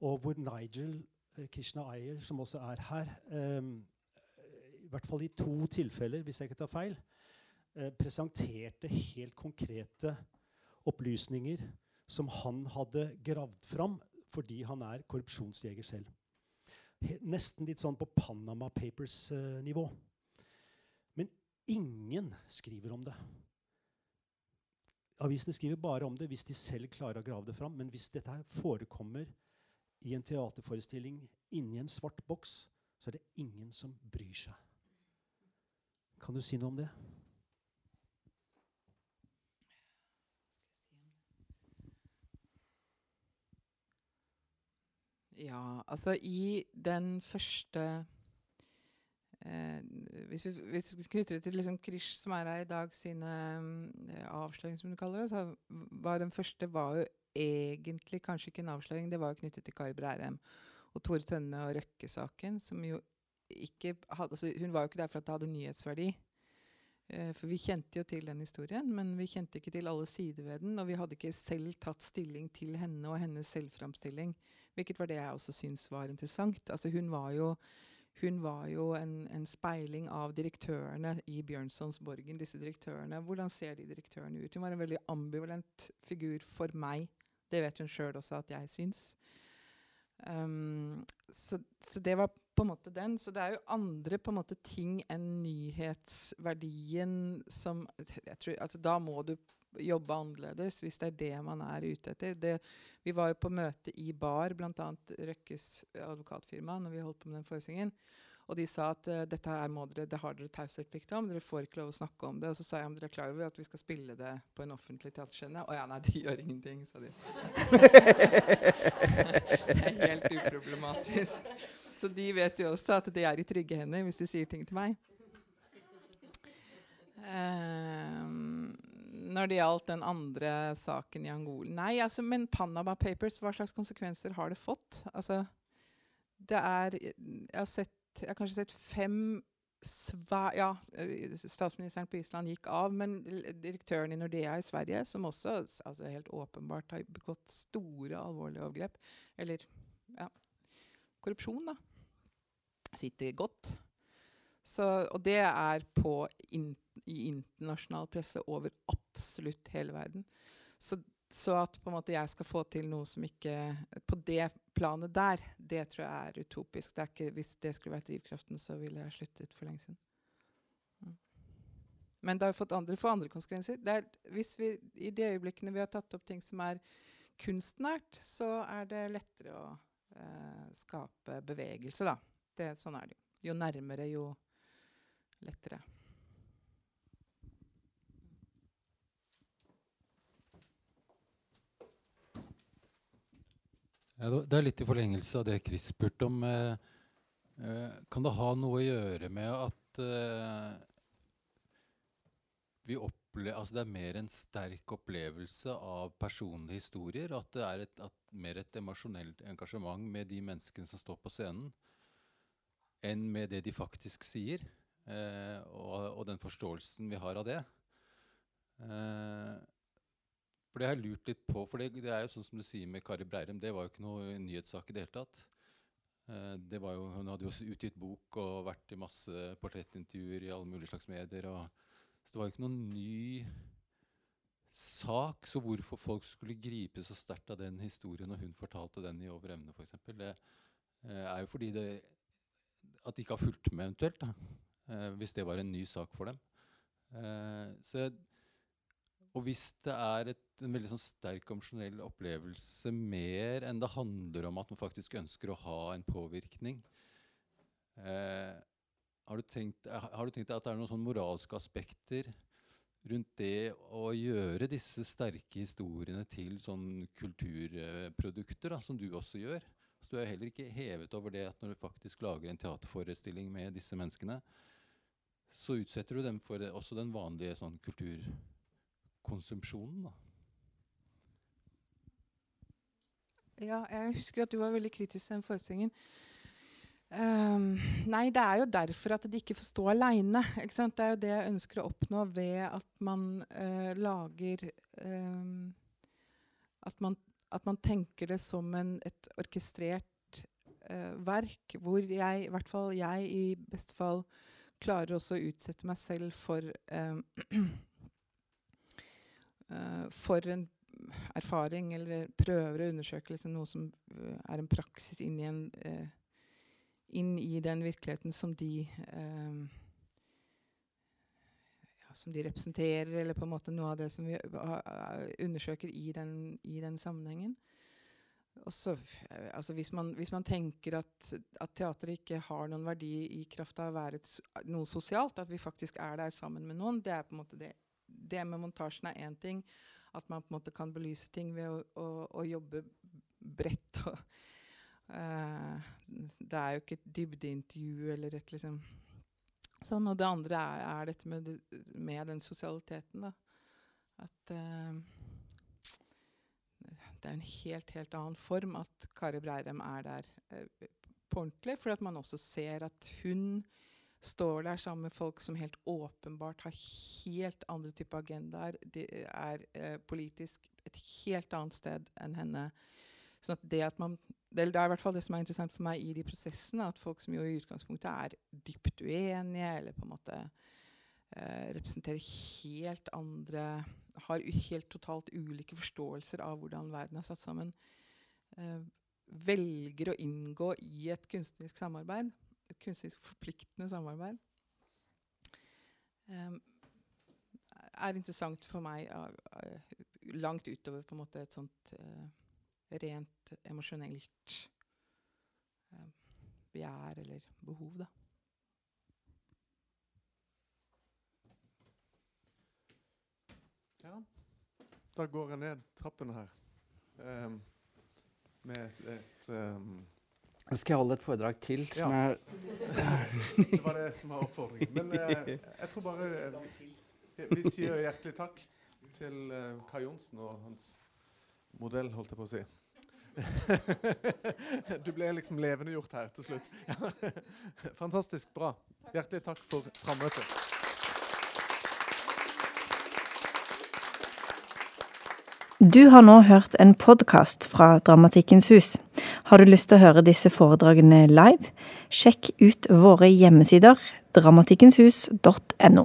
Og hvor Nigel eh, Krishna Ayer, som også er her, um, i hvert fall i to tilfeller, hvis jeg ikke tar feil, uh, presenterte helt konkrete opplysninger som han hadde gravd fram fordi han er korrupsjonsjeger selv. Nesten litt sånn på Panama Papers-nivå. Men ingen skriver om det. Avisene skriver bare om det hvis de selv klarer å grave det fram. Men hvis dette her forekommer i en teaterforestilling inni en svart boks, så er det ingen som bryr seg. Kan du si noe om det? Ja, altså i den første Eh, hvis, vi, hvis, vi, knytter det til liksom Krish, som er her i dag, sine eh, avsløringer, som du kaller det, så var den første var jo egentlig kanskje ikke en avsløring, det var jo knyttet til Kai Brærem og Tore Tønne og Røkke-saken. som jo ikke hadde, altså Hun var jo ikke der for at det hadde nyhetsverdi. Eh, for vi kjente jo til den historien, men vi kjente ikke til alle sider ved den. Og vi hadde ikke selv tatt stilling til henne og hennes selvframstilling, hvilket var det jeg også syns var interessant. Altså Hun var jo hun var jo en, en, speiling av direktørene i Bjørnsons Borgen. disse direktørene. Hvordan ser de direktørene ut? Hun var en veldig ambivalent figur for meg. Det vet hun sjøl også at jeg syns. Um, så, så, det var på en måte den. Så det er jo andre på en måte ting enn nyhetsverdien som tror, altså Da må du jobbe annerledes hvis det er det man er ute etter. Det, vi var jo på møte i BAR, bl.a. Røkkes advokatfirma, når vi holdt på med den forestillingen. Og de sa at uh, dette her må dere, det har dere taushetsplikt om, dere får ikke lov å snakke om det. Og så sa jeg om dere er klar over at vi skal spille det på en offentlig teaterscene. Å ja, nei, det gjør ingenting, sa de. det er Helt uproblematisk. Så de vet jo også at det er i trygge hender hvis de sier ting til meg. Um, når det gjaldt den andre saken i Angola Nei, altså, men Panama Papers, hva slags konsekvenser har det fått? Altså, det er Jeg har, sett, jeg har kanskje sett fem svæ... Ja, statsministeren på Island gikk av, men direktøren i Nordea i Sverige, som også altså, helt åpenbart har begått store, alvorlige overgrep, eller ja, korrupsjon, da, sitter godt. Så, og det er på in, i internasjonal presse over absolutt hele verden. Så så at jeg skal få til noe som ikke På det planet der, det tror jeg er utopisk. Det er ikke, hvis det skulle vært drivkraften, så ville jeg sluttet for lenge siden. Mm. Men det har fått andre, for andre konsekvenser. Er, hvis vi, I de øyeblikkene vi har tatt opp ting som er kunstnært, så er det lettere å eh, skape bevegelse, da. Det, sånn er det. Jo nærmere, jo lettere. Ja, det er litt i forlengelse av det Chris spurte om. Eh, eh, kan det ha noe å gjøre med at eh, vi opplever, altså det er mer en sterk opplevelse av personlige historier? At det er et, mer et emosjonelt engasjement med de menneskene som står på scenen, enn med det de faktisk sier? Og, den forståelsen vi har av det. For det har jeg lurt litt på. For det, det, er jo sånn som du sier med Kari Breirem, det var jo ikke noe nyhetssak i det hele tatt. Uh, det var jo, hun hadde jo utgitt bok og vært i masse portrettintervjuer i alle mulige slags medier. Og, så det var jo ikke noen ny sak. Så hvorfor folk skulle gripe så sterkt av den historien når hun fortalte den i Over emne, f.eks., det uh, er jo fordi det, at de ikke har fulgt med, eventuelt. Da. hvis det var en ny sak for dem. så og hvis det er et, en veldig sånn sterk emosjonell opplevelse mer enn det handler om at man faktisk ønsker å ha en påvirkning eh, har, du tenkt, har, du tenkt, at det er noen sånn moralske aspekter rundt det å gjøre disse sterke historiene til sånn kulturprodukter, da, som du også gjør? Så du er heller ikke hevet over det at når du faktisk lager en teaterforestilling med disse menneskene, så utsetter du dem for også den vanlige sånn kultur konsumsjonen, da? Ja, jeg husker at du var veldig kritisk til den forestillingen. Um, nei, det er jo derfor at de ikke får stå aleine. Det er jo det jeg ønsker å oppnå ved at man uh, lager um, at, man, at, man, tenker det som en, et orkestrert uh, verk, hvor jeg, i hvert fall jeg i beste fall, klarer også å utsette meg selv for um, for en erfaring eller prøver å undersøke liksom, noe som uh, er en praksis inn i, en, uh, inn i den virkeligheten som de som de representerer, eller på en måte noe av det som vi undersøker i den, i den sammenhengen. Også, altså hvis, man, hvis, man, tenker at, at teatret ikke har noen verdi i kraft av å være noe sosialt, at vi faktisk er der sammen med noen, det er på en måte det det med montasjen er én ting. At man på en måte kan belyse ting ved å, å, å jobbe bredt. Og, uh, det er jo ikke et dybdeintervju eller et liksom sånn. Og det andre er, er dette med, med, den sosialiteten. da. At uh, det er en helt, helt annen form at Kari Breirem er der uh, på ordentlig. For at man også ser at hun står der sammen med folk som helt åpenbart har helt andre typer agendaer. De er eh, politisk et helt annet sted enn henne. Sånn at det, at man, det, er i hvert fall det som er interessant for meg i de prosessene. At folk som jo i utgangspunktet er dypt uenige, eller på en måte eh, representerer helt andre Har helt totalt ulike forståelser av hvordan verden er satt sammen, eh, velger å inngå i et kunstnerisk samarbeid et kunstnerisk forpliktende samarbeid um, er interessant for meg uh, uh, langt utover på en måte et sånt uh, rent emosjonelt begjær eller behov, da. Ja, da går jeg ned trappene her um, med et, et um nå skal jeg holde et foredrag til. Ja. det var det som var oppfordringen. Men eh, jeg tror bare eh, vi sier hjertelig takk til eh, Kai Johnsen og hans modell, holdt jeg på å si. du ble liksom levendegjort her til slutt. Fantastisk bra. Hjertelig takk for frammøtet. Du har nå hørt en podkast fra Dramatikkens hus. Har du lyst til å høre disse foredragene live? Sjekk ut våre hjemmesider dramatikkenshus.no.